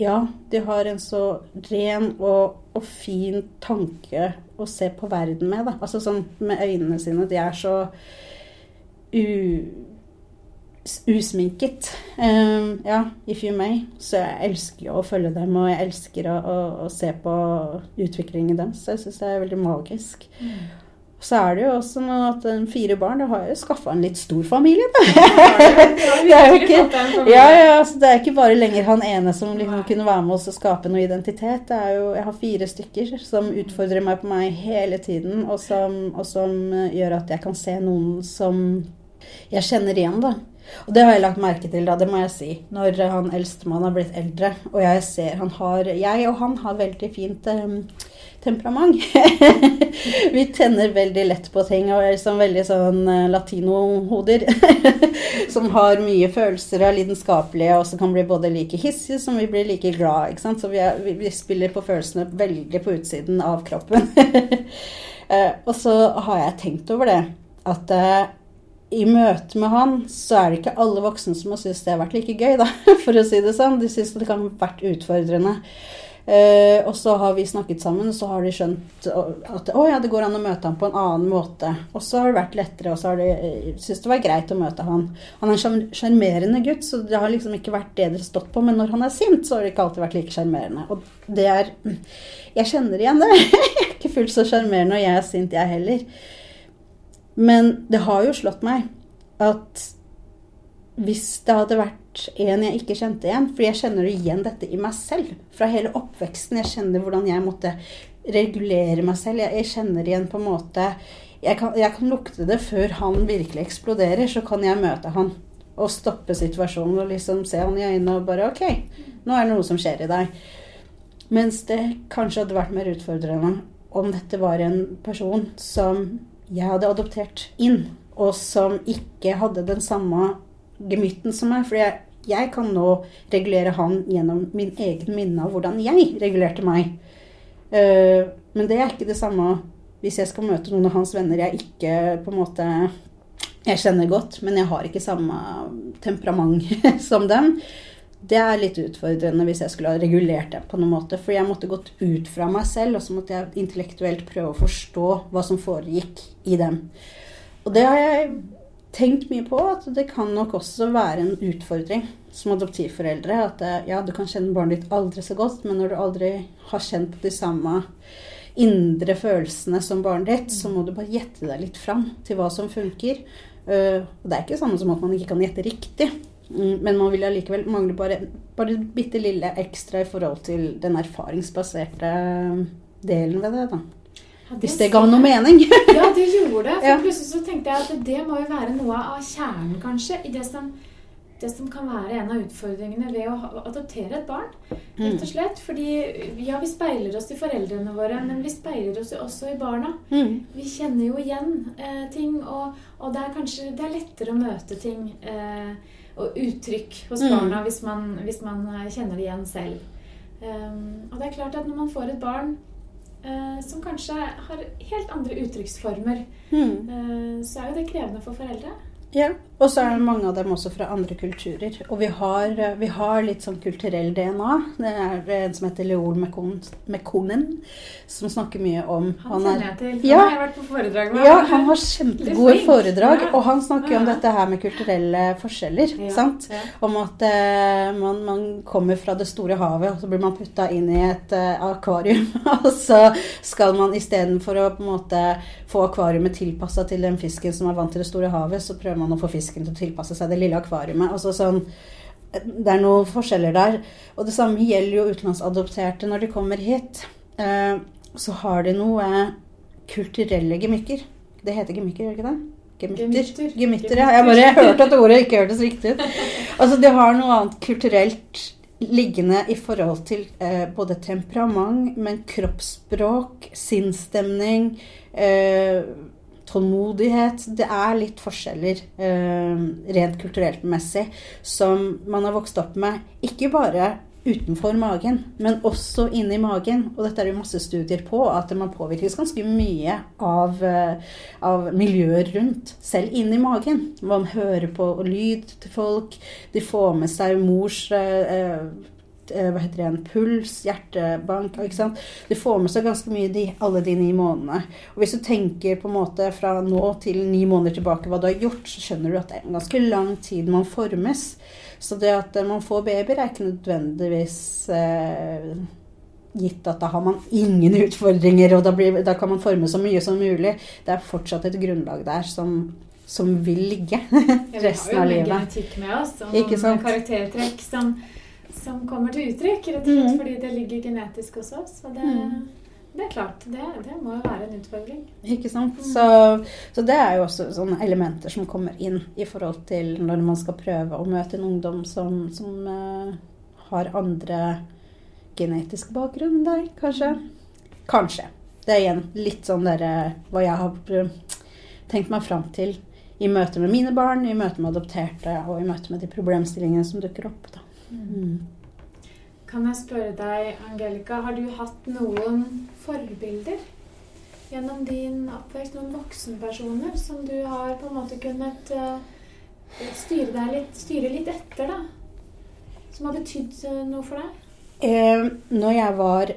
Ja, de har en så ren og, og fin tanke å se på verden med, da. Altså sånn med øynene sine. De er så u usminket. Um, ja, if you may. Så jeg elsker å følge dem, og jeg elsker å, å, å se på utviklingen deres. Så jeg syns det er veldig magisk. Så er det jo også noe at fire barn, da har jeg jo skaffa en litt stor familie, da. Det er jo ikke, ja, ja, så det er ikke bare lenger han ene som liksom kunne være med oss og skape noe identitet. Det er jo, jeg har fire stykker som utfordrer meg på meg hele tiden, og som, og som eh, gjør at jeg kan se noen som jeg kjenner igjen, da. Og det har jeg lagt merke til, da, det må jeg si. Når han eldstemann har blitt eldre, og jeg ser han har Jeg og han har veldig fint um, temperament. Vi tenner veldig lett på ting og er liksom veldig sånn uh, latinohoder. som har mye følelser og er lidenskapelige, og som kan bli både like hissige som vi blir like glad. Ikke sant? Så vi, er, vi, vi spiller på følelsene veldig på utsiden av kroppen. Eh, og så har jeg tenkt over det. at eh, i møte med han, så er det ikke alle voksne som har syntes det har vært like gøy, da, for å si det sånn. De syns det kan ha vært utfordrende. Eh, og så har vi snakket sammen, og så har de skjønt at å ja, det går an å møte ham på en annen måte. Og så har det vært lettere, og så har de eh, syntes det var greit å møte han. Han er en sjarm- sjarmerende gutt, så det har liksom ikke vært det dere stått på. Men når han er sint, så har det ikke alltid vært like sjarmerende. Og det er Jeg kjenner igjen det. Jeg er ikke fullt så sjarmerende når jeg er sint, jeg heller. Men det har jo slått meg at hvis det hadde vært en jeg ikke kjente igjen For jeg kjenner igjen dette i meg selv. Fra hele oppveksten. Jeg kjenner hvordan jeg måtte regulere meg selv. Jeg, jeg kjenner igjen på en måte jeg kan, jeg kan lukte det før han virkelig eksploderer. Så kan jeg møte han og stoppe situasjonen og liksom se han i øynene og bare OK, nå er det noe som skjer i deg. Mens det kanskje hadde vært mer utfordrende om dette var en person som jeg hadde adoptert inn, og som ikke hadde den samme gemytten som er. For jeg, jeg kan nå regulere han gjennom min egen minne av hvordan jeg regulerte meg. Uh, men det er ikke det samme hvis jeg skal møte noen av hans venner jeg ikke på en måte jeg kjenner godt, men jeg har ikke samme temperament som dem. Det er litt utfordrende hvis jeg skulle ha regulert det på noen måte. For jeg måtte gått ut fra meg selv, og så måtte jeg intellektuelt prøve å forstå hva som foregikk i dem. Og det har jeg tenkt mye på, at det kan nok også være en utfordring som adoptivforeldre. At eh, ja, du kan kjenne barnet ditt aldri så godt, men når du aldri har kjent på de samme indre følelsene som barnet ditt, så må du bare gjette deg litt fram til hva som funker. Uh, og det er ikke samme som at man ikke kan gjette riktig. Mm, Men man vil allikevel mangle bare, bare bitte lille ekstra i forhold til den erfaringsbaserte delen ved det. da. Hvis det ga noe mening. Ja, det gjorde det. For plutselig så tenkte jeg at det må jo være noe av kjernen, kanskje, i det som, det som kan være en av utfordringene ved å adoptere et barn. Rett og slett. Fordi ja, vi speiler oss i foreldrene våre, men vi speiler oss også i barna. Mm. Vi kjenner jo igjen eh, ting, og, og det er kanskje det er lettere å møte ting eh, og uttrykk hos Mm. barna hvis man, hvis man eh, kjenner det igjen selv. Um, og det er klart at når man får et barn som kanskje har helt andre uttrykksformer, Mm. eh, så er jo det krevende for foreldre. Ja, og så er det mange av dem også fra andre kulturer. Og vi har, vi har litt sånn kulturell DNA. Det er en som heter Leol Mekon- Mekonen, som snakker mye om Han, kjenner jeg til. Ja. Han har vært på foredrag med. Ja, han har kjempegode foredrag, og han snakker jo om dette her med kulturelle forskjeller. Ja, sant? ja. Om at eh, man, man kommer fra det store havet, og så blir man putta inn i et eh, akvarium. og så skal man istedenfor å på en måte få akvariumet tilpassa til den fisken som er vant til det store havet, så prøver man å få fisken til å tilpasse seg det lille akvariumet. Altså sånn det er noen forskjeller der. Og det samme gjelder jo utenlandsadopterte når de kommer hit. Eh, så har de noe kulturelle gemykker. Det heter gemykker, gjør det ikke det? Gemytter. Gemytter, ja. Jeg bare hørte at ordet ikke hørtes riktig ut. Altså, de har noe annet kulturelt liggende i forhold til eh, både temperament, men kroppsspråk, sinnsstemning, eh, tålmodighet. Det er litt forskjeller eh, rent kulturelt messig som man har vokst opp med. Ikke bare utenfor magen, men også inni magen. Og dette er det masse studier på, at man påvirkes ganske mye av, eh, av miljøet rundt, selv inni magen. Man hører på lyd til folk, de får med seg mors eh, eh, hva heter det igjen, puls, hjertebank. ikke sant? Du får med seg ganske mye de, alle de ni månedene. Og hvis du tenker på en måte fra nå til ni måneder tilbake hva du har gjort, så skjønner du at det er en ganske lang tid man formes. Så det at eh, man får babyer, er ikke nødvendigvis eh, gitt at da har man ingen utfordringer, og da, blir, da kan man forme så mye som mulig. Det er fortsatt et grunnlag der som, som vil ligge resten av Vi har jo en livet. genetikk med oss, og noen karaktertrekk som, som kommer til uttrykk, rett og slett Mhm. fordi det ligger genetisk hos oss. Og det, Mhm. det er klart, det, det må jo være en utfordring. Ikke sant? Så, så det er jo også sånne elementer som kommer inn i forhold til når man skal prøve å møte en ungdom som, som uh, har andre genetisk bakgrunn enn deg, kanskje. Kanskje. Det er igjen litt sånn derre hva jeg har eh, tenkt meg fram til i møte med mine barn, i møte med adopterte og i møte med de problemstillingene som dukker opp. Da. Mm. Kan jeg spørre deg, Angelica, har du hatt noen forbilder gjennom din oppvekst noen voksenpersoner som du har på en måte kunnet uh, styre, litt, styre litt etter, da? Som har betydd uh, noe for deg? Eh, når jeg var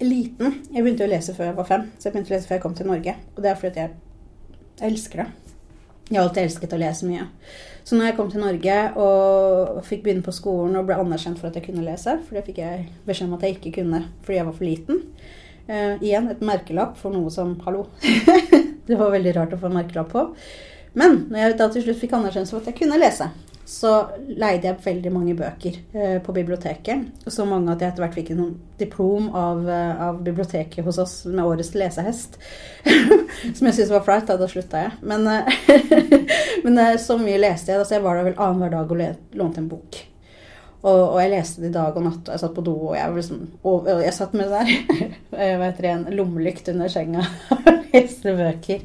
liten Jeg begynte å lese før jeg var fem, så jeg begynte å lese før jeg kom til Norge. Og det er fordi jeg elsker det. Jeg har alltid elsket å lese mye. Så når jeg kom til Norge og fikk begynne på skolen og ble anerkjent for at jeg kunne lese, for det fikk jeg beskjed om at jeg ikke kunne fordi jeg var for liten uh, Igjen et merkelapp for noe som Hallo. det var veldig rart å få en merkelapp på. Men når jeg da til slutt fikk anerkjennelse for at jeg kunne lese, så leide jeg veldig mange bøker eh, på biblioteket. Så mange at jeg etter hvert fikk en diplom av, eh, av, biblioteket hos oss med årets lesehest. Som jeg syntes var flaut. Da, da slutta jeg. Men, eh, men så mye leste jeg. Altså jeg var der vel annenhver dag og lånte en bok. Og, og, jeg leste det dag og natt. Og jeg satt på do, og jeg, liksom, og, og jeg satt med det der, hva heter det, en lommelykt under senga og leste bøker.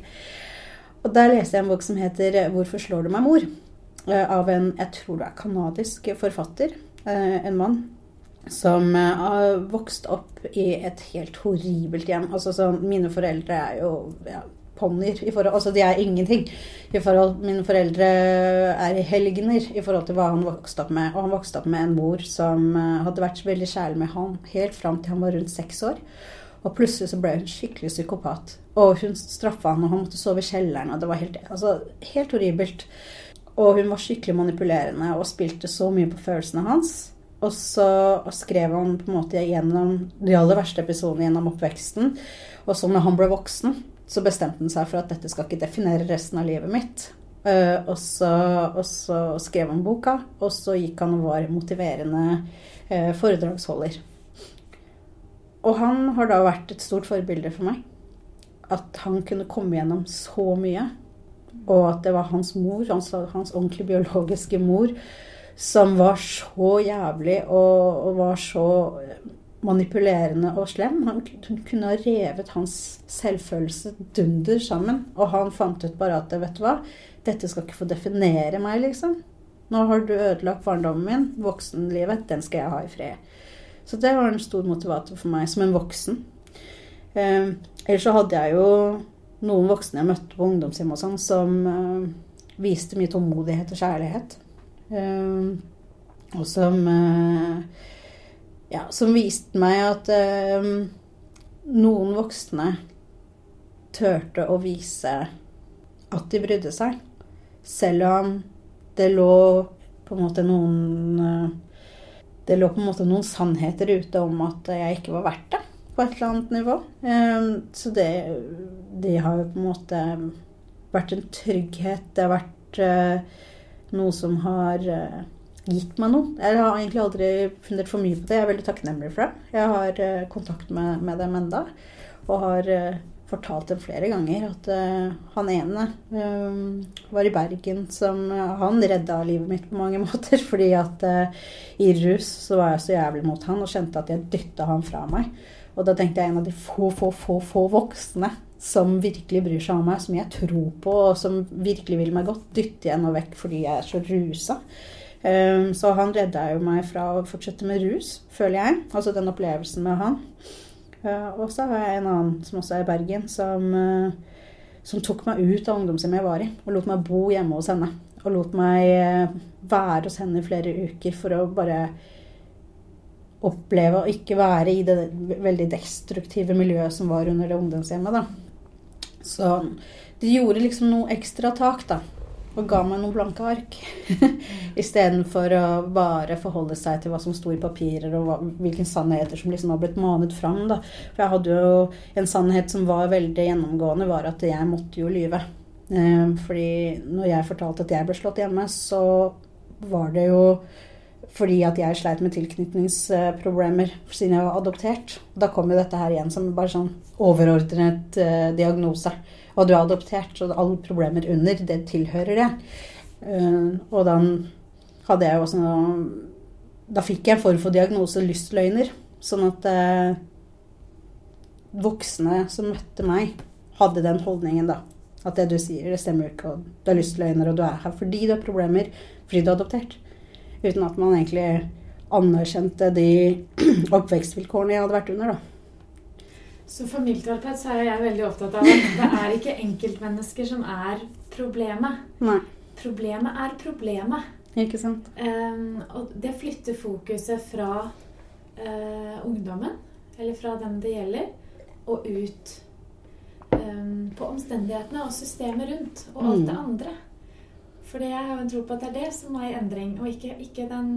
Og der leste jeg en bok som heter 'Hvorfor slår du meg, mor?' Eh, av en jeg tror det er kanadisk forfatter. Eh, en mann som eh, har vokst opp i et helt horribelt hjem. Altså, så mine foreldre er jo ja, ponnier Altså, de er ingenting i forhold Mine foreldre er helgener i forhold til hva han vokste opp med. Og han vokste opp med en mor som hadde vært veldig kjærlig med han helt fram til han var rundt seks år. Og plutselig så ble hun skikkelig psykopat. Og hun straffa han, og han måtte sove i kjelleren. Og det var helt, altså, helt horribelt. Og hun var skikkelig manipulerende og spilte så mye på følelsene hans. Og så skrev han på en måte gjennom de aller verste episodene gjennom oppveksten. Og så når han ble voksen, så bestemte han seg for at dette skal ikke definere resten av livet mitt. Uh, og, så, og, så, skrev han boka, og så gikk han og var motiverende uh, foredragsholder. Og han har da vært et stort forbilde for meg. At han kunne komme gjennom så mye og at det var hans mor, hans, hans ordentlig biologiske mor, som var så jævlig og, og var så manipulerende og slem. Han, hun kunne ha revet hans selvfølelse dunder sammen. Og han fant ut bare at vet du hva, dette skal ikke få definere meg, liksom. Nå har du ødelagt barndommen min. Voksenlivet, den skal jeg ha i fred. Så det var en stor motivator for meg som en voksen. Eh, ellers så hadde jeg jo noen voksne jeg møtte på ungdomshjem og sånn, som uh, viste mye tålmodighet og kjærlighet. Uh, og som uh, Ja, som viste meg at noen voksne turte å vise at de brydde seg. Selv om det lå på en måte noen Det lå på en måte noen sannheter ute om at jeg ikke var verdt det på et eller annet nivå. Ehm, så det, det har jo på en måte vært en trygghet. Det har vært eh, noe som har eh, gitt meg noe. Jeg har egentlig aldri fundert for mye på det. Jeg er veldig takknemlig for det. Jeg har eh, kontakt med, med dem enda, og har fortalt dem flere ganger at han ene um, var i Bergen som Han redda livet mitt på mange måter. Fordi at i rus så var jeg så jævlig mot han og kjente at jeg dytta han fra meg. Og da tenkte jeg en av de få, få, få, få voksne som virkelig bryr seg om meg, som jeg tror på, og som virkelig vil meg godt, dytte jeg nå vekk fordi jeg er så rusa. Um, så han redda jo meg fra å fortsette med rus, føler jeg. Altså den opplevelsen med han. Uh, og så har jeg en annen som også er i Bergen, som, uh, som tok meg ut av ungdomshjemmet jeg var i, og lot meg bo hjemme hos henne. Og lot meg uh, være hos henne i flere uker for å bare oppleve å ikke være i det veldig destruktive miljøet som var under det ungdomshjemmet. da. Så de gjorde liksom noe ekstra tak, da. Og ga meg noen blanke ark. Istedenfor å bare forholde seg til hva som sto i papirer, og hva, hvilke sannheter som liksom har blitt manet fram. da. For jeg hadde jo en sannhet som var veldig gjennomgående, var at jeg måtte jo lyve. Eh, fordi når jeg fortalte at jeg ble slått hjemme, så var det jo fordi at jeg sleit med tilknytningsproblemer siden jeg var adoptert. Da kom jo dette her igjen som bare sånn overordnet uh, diagnose. Og du er adoptert, så alle problemer under, det tilhører det. Uh, og da hadde jeg jo også noe Da fikk jeg en form for diagnose lystløgner. Sånn at uh, voksne som møtte meg, hadde den holdningen, da. At det du sier, det stemmer ikke, og du er lystløgner, og du er her fordi du har problemer, fordi du er adoptert. Uten at man egentlig anerkjente de oppvekstvilkårene jeg hadde vært under. da. Som familieterapeut så er jeg veldig opptatt av at det er ikke enkeltmennesker som er problemet. Nei, Problemet er problemet. ikke sant? Um, og det flytter fokuset fra uh, ungdommen, eller fra den det gjelder, og ut um, på omstendighetene og systemet rundt, og alt det Mm. andre. Fordi jeg har jo en tro på at det er det som er i endring, og ikke, ikke, den,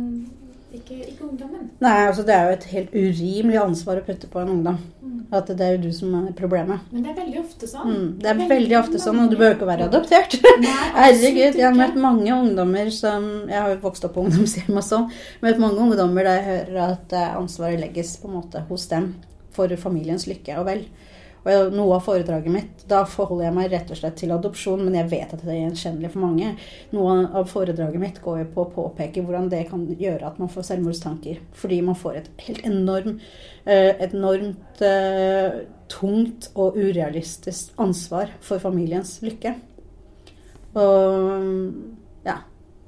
ikke, ikke ungdommen. Nei, altså det er jo et helt urimelig ansvar å putte på en ungdom. Mm. At det er jo du som er problemet. Men det er veldig ofte sånn. Mm, det er veldig ofte sånn, og du behøver ikke å være adoptert. Nei, Herregud, jeg har møtt mange ungdommer som Jeg har jo vokst opp på ungdomshjem og sånn. Møtt mange ungdommer der jeg hører at eh, ansvaret legges på en måte hos dem for familiens lykke og vel. Og noe av foredraget mitt, da forholder jeg meg rett og slett til adopsjon, men jeg vet at det er gjenkjennelig for mange. Noe av foredraget mitt går jo på å påpeke hvordan det kan gjøre at man får selvmordstanker. Fordi man får et helt enorm, eh, enormt eh, tungt og urealistisk ansvar for familiens lykke. Og ja,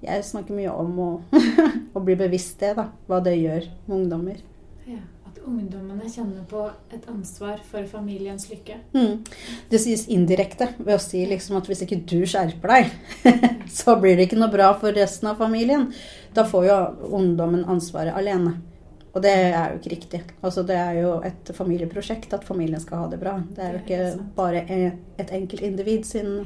jeg snakker mye om å, å bli bevisst det, da. Hva det gjør med ungdommer. Ja, ungdommene kjenner på et ansvar for familiens lykke. Mm. Det sies indirekte ved å si liksom at hvis ikke du skjerper deg, så blir det ikke noe bra for resten av familien. Da får jo ungdommen ansvaret alene. Og det er jo ikke riktig. Altså Det er jo et familieprosjekt at familien skal ha det bra. Det er jo ikke bare et enkelt individ sin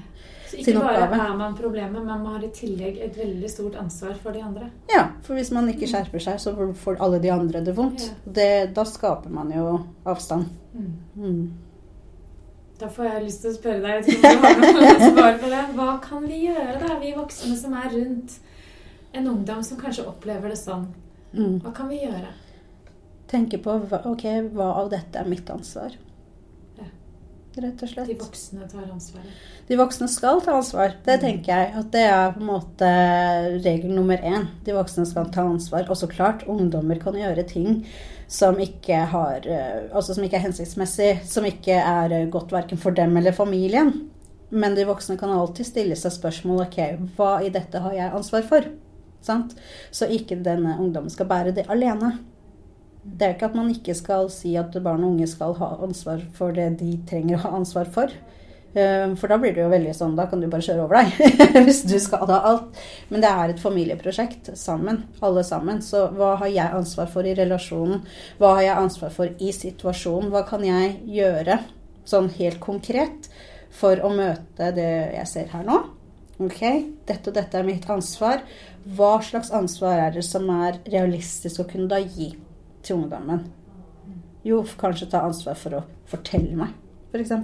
Så ikke bare er man problemet, men man har i tillegg et veldig stort ansvar for de andre. Ja, for hvis man ikke skjerper seg, så får alle de andre det vondt. Ja. Det, da skaper man jo avstand. Mm. Mm. Da får jeg lyst til å spørre deg, jeg tror du har noe svar på det. Hva kan vi gjøre, da, vi voksne som er rundt en ungdom som kanskje opplever det sånn? Mm. Hva kan vi gjøre? Tenke på ok, hva av dette er mitt ansvar. Rett og slett. De voksne tar ansvaret. De voksne skal ta ansvar. Det tenker jeg at det er på en måte regel nummer én. De voksne skal ta ansvar. Og så klart, ungdommer kan gjøre ting som ikke, har, eh, altså som ikke er hensiktsmessig, som ikke er eh, godt verken for dem eller familien. Men de voksne kan alltid stille seg spørsmål ok, hva i dette har jeg ansvar for? Sant? Så ikke denne ungdommen skal bære det alene. Det er ikke at man ikke skal si at barn og unge skal ha ansvar for det de trenger å ha ansvar for. Eh, For da blir det jo veldig sånn, da kan du bare kjøre over deg. Hvis du skal ha alt. Men det er et familieprosjekt sammen. Alle sammen. Så hva har jeg ansvar for i relasjonen? Hva har jeg ansvar for i situasjonen? Hva kan jeg gjøre sånn helt konkret for å møte det jeg ser her nå? Ok, dette og dette er mitt ansvar. Hva slags ansvar er det som er realistisk å kunne da gi til ungdommen? Jo, kanskje ta ansvar for å fortelle meg, f.eks.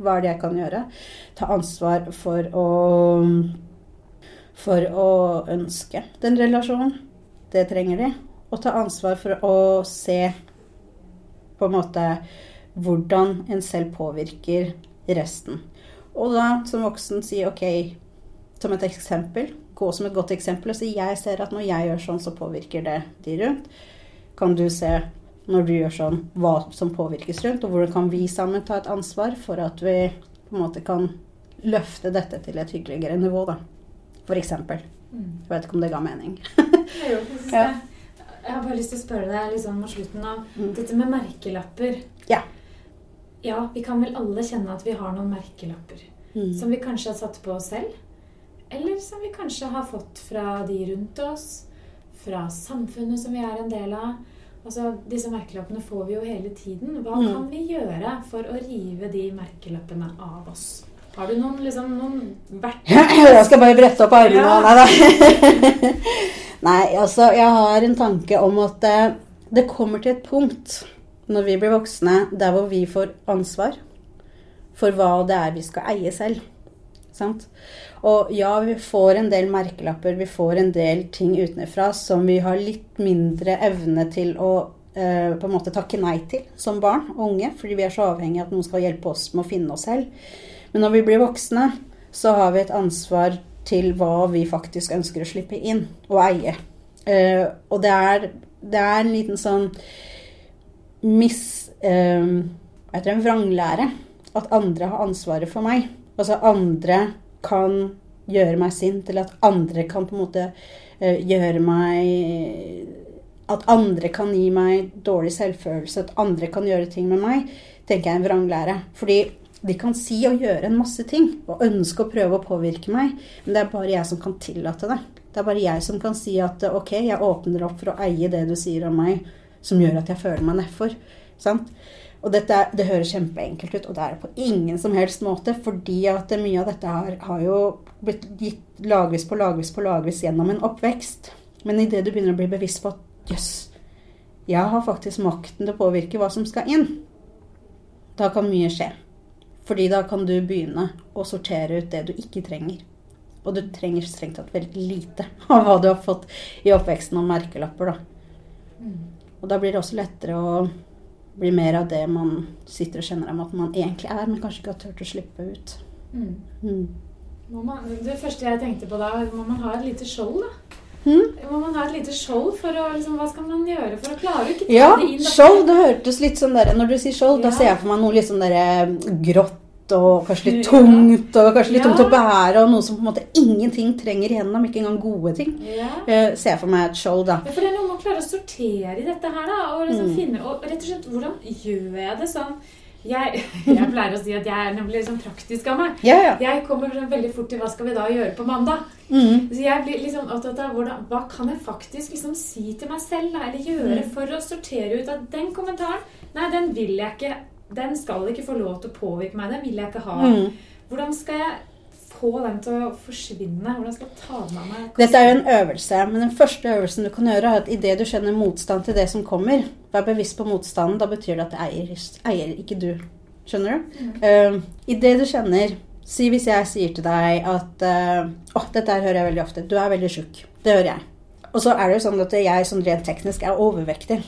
Hva er det jeg kan gjøre? Ta ansvar for å For å ønske den relasjonen. Det trenger de. Og ta ansvar for å se på en måte hvordan en selv påvirker resten. Og da som voksen si ok, som et eksempel, gå som et godt eksempel og si jeg ser at når jeg gjør sånn, så påvirker det de rundt. Kan du se når du gjør sånn, hva som påvirkes rundt, og hvordan kan vi sammen ta et ansvar for at vi på en måte kan løfte dette til et hyggeligere nivå, da. For eksempel. Mm. Jeg vet ikke om det ga mening. Jeg Ja. Jeg har bare lyst til å spørre deg sånn mot slutten av Mm. dette med merkelapper. Ja. Ja, vi kan vel alle kjenne at vi har noen merkelapper. Mm. Som vi kanskje har satt på oss selv. Eller som vi kanskje har fått fra de rundt oss. Fra samfunnet som vi er en del av. Altså, Disse merkelappene får vi jo hele tiden. Hva Mm. kan vi gjøre for å rive de merkelappene av oss? Har du noen, liksom, noen verktøy? Jeg skal bare brette opp armene. Ja. Nei da. Nei, altså, jeg har en tanke om at eh, det kommer til et punkt når vi blir voksne, der hvor vi får ansvar for hva det er vi skal eie selv. Sant? Og ja, vi får en del merkelapper, vi får en del ting utenfra som vi har litt mindre evne til å eh, på en måte takke nei til som barn og unge, fordi vi er så avhengig av at noen skal hjelpe oss med å finne oss selv. Men når vi blir voksne, så har vi et ansvar til hva vi faktisk ønsker å slippe inn og eie. Eh, og det er, det er en liten sånn mis... Eh, hva heter det? En vranglære. At andre har ansvaret for meg. Altså andre kan gjøre meg sint, eller at andre kan på en måte eh, gjøre meg At andre kan gi meg dårlig selvfølelse, at andre kan gjøre ting med meg. tenker jeg, en vranglære. Fordi de kan si og gjøre en masse ting og ønske å prøve å påvirke meg, men det er bare jeg som kan tillate det. Det er bare jeg som kan si at ok, jeg åpner opp for å eie det du sier om meg, som gjør at jeg føler meg nedfor. Sant? Og dette, det høres kjempeenkelt ut, og det er det på ingen som helst måte. Fordi at mye av dette her har jo blitt gitt lagvis på lagvis på lagvis gjennom en oppvekst. Men idet du begynner å bli bevisst på at jøss, jeg har faktisk makten til å påvirke hva som skal inn, da kan mye skje. Fordi da kan du begynne å sortere ut det du ikke trenger. Og du trenger strengt tatt veldig lite av hva du har fått i oppveksten av merkelapper, da. Og da blir det også lettere å bli mer av det man sitter og kjenner om at man egentlig er, men kanskje ikke har turt å slippe ut. Mm. Mm. Man, det første jeg tenkte på da, må man ha et lite skjold, da? Mm. Må man ha et lite skjold for å liksom, Hva skal man gjøre for å klare å ikke ta Ja, det inn? Ja, skjold, det hørtes litt sånn der Når du sier skjold, da ser jeg for meg noe litt sånn der grått og kanskje litt tungt, og kanskje litt Ja. tungt å bære, og noe som på en måte ingenting trenger igjennom, ikke engang gode ting. Ja. Uh, ser jeg for meg et skjold, da. Ja, for det er noe med å klare å sortere i dette her, da. Og liksom Mm. finne Og rett og slett, hvordan gjør jeg det sånn? Jeg, jeg pleier å si at jeg er nemlig liksom praktisk av meg. Ja, ja. Jeg kommer sånn veldig fort til hva skal vi da gjøre på mandag. Mm. Så jeg blir liksom opptatt av hvordan, hva kan jeg faktisk liksom si til meg selv eller gjøre Mm. for å sortere ut at den kommentaren Nei, den vil jeg ikke. Den skal ikke få lov til å påvirke meg. Den vil jeg ikke ha. Mm. Hvordan skal jeg få den til å forsvinne? Hvordan skal jeg ta den av meg? Dette er jo en øvelse, men den første øvelsen du kan gjøre, er at idet du kjenner motstand til det som kommer, vær bevisst på motstanden. Da betyr det at det eier, eier ikke du. Skjønner du? Mm. Uh, idet du kjenner Si hvis jeg sier til deg at uh, oh, dette her hører jeg veldig ofte. Du er veldig tjukk. Det hører jeg. Og så er det jo sånn at jeg sånn rent teknisk er overvektig.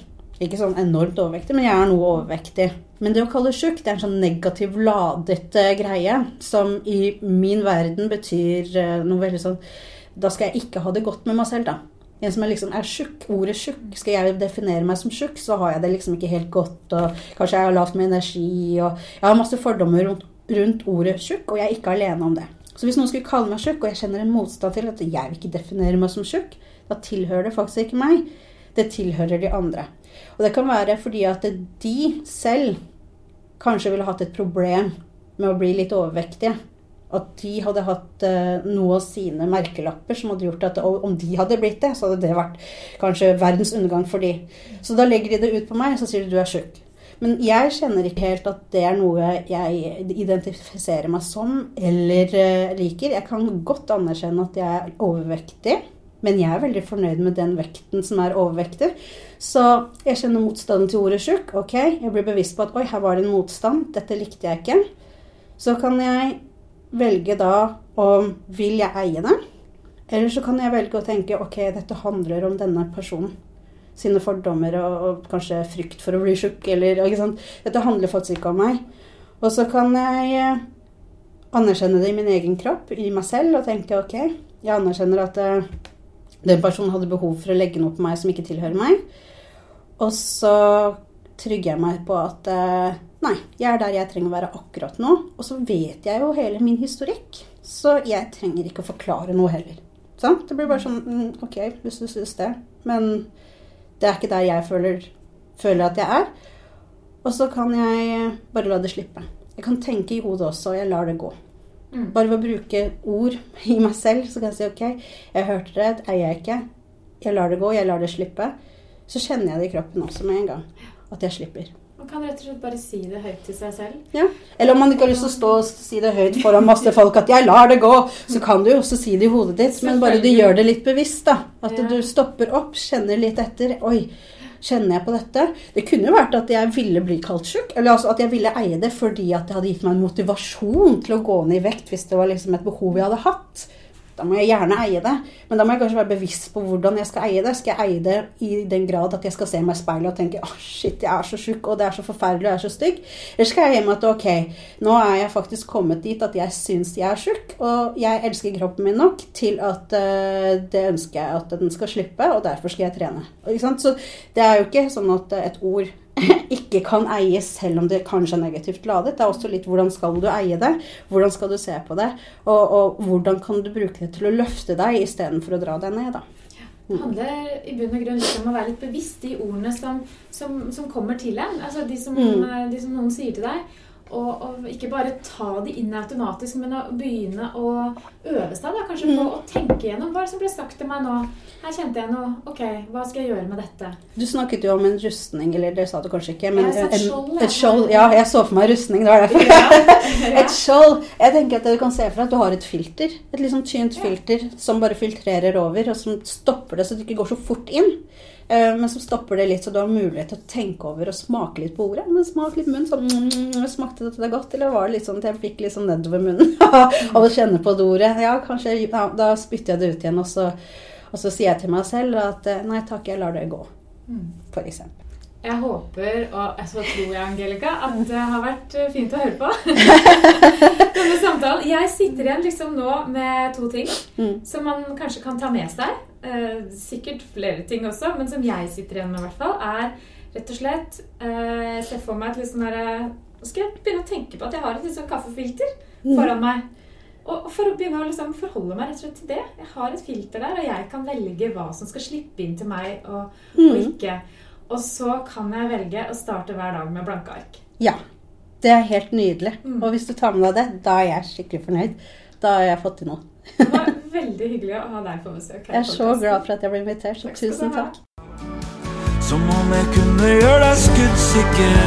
Ikke sånn enormt overvektig, men jeg er noe overvektig. Men det å kalle tjukk, det er en sånn negativ ladet eh, greie som i min verden betyr eh, noe veldig sånn Da skal jeg ikke ha det godt med meg selv, da. En som er liksom er tjukk. Ordet tjukk. Skal jeg definere meg som tjukk, så har jeg det liksom ikke helt godt. Og kanskje jeg har lavt med energi. Og jeg har masse fordommer rundt, rundt ordet tjukk, og jeg er ikke alene om det. Så hvis noen skulle kalle meg tjukk, og jeg kjenner en motstand til at jeg vil ikke definere meg som tjukk, da tilhører det faktisk ikke meg. Det tilhører de andre. Og det kan være fordi at de selv kanskje ville hatt et problem med å bli litt overvektige. At de hadde hatt eh, noe av sine merkelapper som hadde gjort at om de hadde blitt det, så hadde det vært kanskje verdens undergang for de. Så da legger de det ut på meg, så sier de du er sjuk. Men jeg kjenner ikke helt at det er noe jeg identifiserer meg som eller eh, liker. Jeg kan godt anerkjenne at jeg er overvektig, men jeg er veldig fornøyd med den vekten som er overvektig. Så jeg kjenner motstanden til ordet tjukk. Ok, jeg blir bevisst på at oi, her var det en motstand. Dette likte jeg ikke. Så kan jeg velge da om vil jeg eie det, eller så kan jeg velge å tenke ok, dette handler om denne personen. Sine fordommer og, og kanskje frykt for å bli tjukk. eller ikke sant? Dette handler faktisk ikke om meg. Og så kan jeg eh, anerkjenne det i min egen kropp, i meg selv, og tenke ok, jeg anerkjenner at eh, den personen hadde behov for å legge noe på meg som ikke tilhører meg. Og så trygger jeg meg på at eh, nei, jeg er der jeg trenger å være akkurat nå. Og så vet jeg jo hele min historikk, så jeg trenger ikke å forklare noe heller. Sant? Det blir bare sånn mm, Ok, hvis du syns det. Men det er ikke der jeg føler, føler at jeg er. Og så kan jeg bare la det slippe. Jeg kan tenke i hodet også, og jeg lar det gå. Mm. Bare ved å bruke ord i meg selv, så kan jeg si ok, jeg hørte det, det eier jeg ikke. Jeg lar det gå, jeg lar det slippe. Så kjenner jeg det i kroppen også med en gang. At jeg slipper. Man kan rett og slett bare si det høyt til seg selv. Ja. Eller om man ikke har lyst til å stå og si det høyt foran masse folk at 'jeg lar det gå', så kan du jo også si det i hodet ditt. Men bare du gjør det litt bevisst, da. At Ja. du stopper opp, kjenner litt etter. 'Oi, kjenner jeg på dette?' Det kunne jo vært at jeg ville bli kaldt sjuk, Eller altså at jeg ville eie det fordi at det hadde gitt meg en motivasjon til å gå ned i vekt hvis det var liksom et behov jeg hadde hatt. Da må jeg gjerne eie det, men da må jeg kanskje være bevisst på hvordan jeg skal eie det. Skal jeg eie det i den grad at jeg skal se meg i speilet og tenke åh, shit, jeg er så tjukk, og det er så forferdelig, og jeg er så stygg? Eller skal jeg meg at ok, nå er jeg faktisk kommet dit at jeg syns jeg er tjukk, og jeg elsker kroppen min nok til at uh, det ønsker jeg at den skal slippe, og derfor skal jeg trene. Så det er jo ikke sånn at et ord ikke kan eies selv om det kanskje er negativt ladet. Det er også litt hvordan skal du eie det, hvordan skal du se på det, og, og hvordan kan du bruke det til å løfte deg istedenfor å dra deg ned. da. Det handler i bunn og grunn om å være litt bevisst de ordene som, som, som kommer til en. Altså de som, Mm. de som noen sier til deg. Og, og ikke bare ta de inn automatisk, men å begynne å øve seg da, kanskje på Mm. å tenke gjennom hva som ble sagt til meg nå. Her kjente jeg noe. Ok, hva skal jeg gjøre med dette? Du snakket jo om en rustning, eller det sa du kanskje ikke, men Jeg en, skjold, et skjold. Ja, jeg så for meg rustning, det var derfor. Ja. Et skjold. Jeg tenker at du kan se for deg at du har et filter. Et sånn tynt Ja. filter som bare filtrerer over, og som stopper det så det ikke går så fort inn. Eh, Men som stopper det litt, så du har mulighet til å tenke over og smake litt på ordet. Men smak litt munn. Sånn, mm, smakte dette godt, eller var det litt sånn at jeg fikk litt sånn nedover munnen av å kjenne på det ordet? Ja, kanskje ja, Da spytter jeg det ut igjen, og så, og så sier jeg til meg selv at eh, nei takk, jeg lar det gå. Mm. For eksempel. Jeg håper, og så tror jeg, Angelica, at det har vært eh, fint å høre på. Denne samtalen. Jeg sitter igjen liksom nå med to ting Mm. som man kanskje kan ta med seg. Eh, sikkert flere ting også, men som jeg sitter igjen med, i hvert fall, er rett og slett eh, Jeg ser for meg et litt sånn derre Nå skal jeg begynne å tenke på at jeg har et sånn kaffefilter Mm. foran meg. Og for å begynne å liksom forholde meg rett og slett til det. Jeg har et filter der, og jeg kan velge hva som skal slippe inn til meg og, og Mm. ikke. Og så kan jeg velge å starte hver dag med blanke ark. Ja. Det er helt nydelig. Mm. Og hvis du tar med deg det, da er jeg skikkelig fornøyd. Da har jeg fått til noe. Det var veldig hyggelig å ha deg på besøk. Jeg er så glad for at jeg ble invitert, så Takk tusen takk. Som om jeg kunne gjøre deg skuddsikker.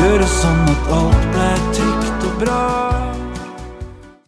Gjøre sånn at alt ble trygt og bra.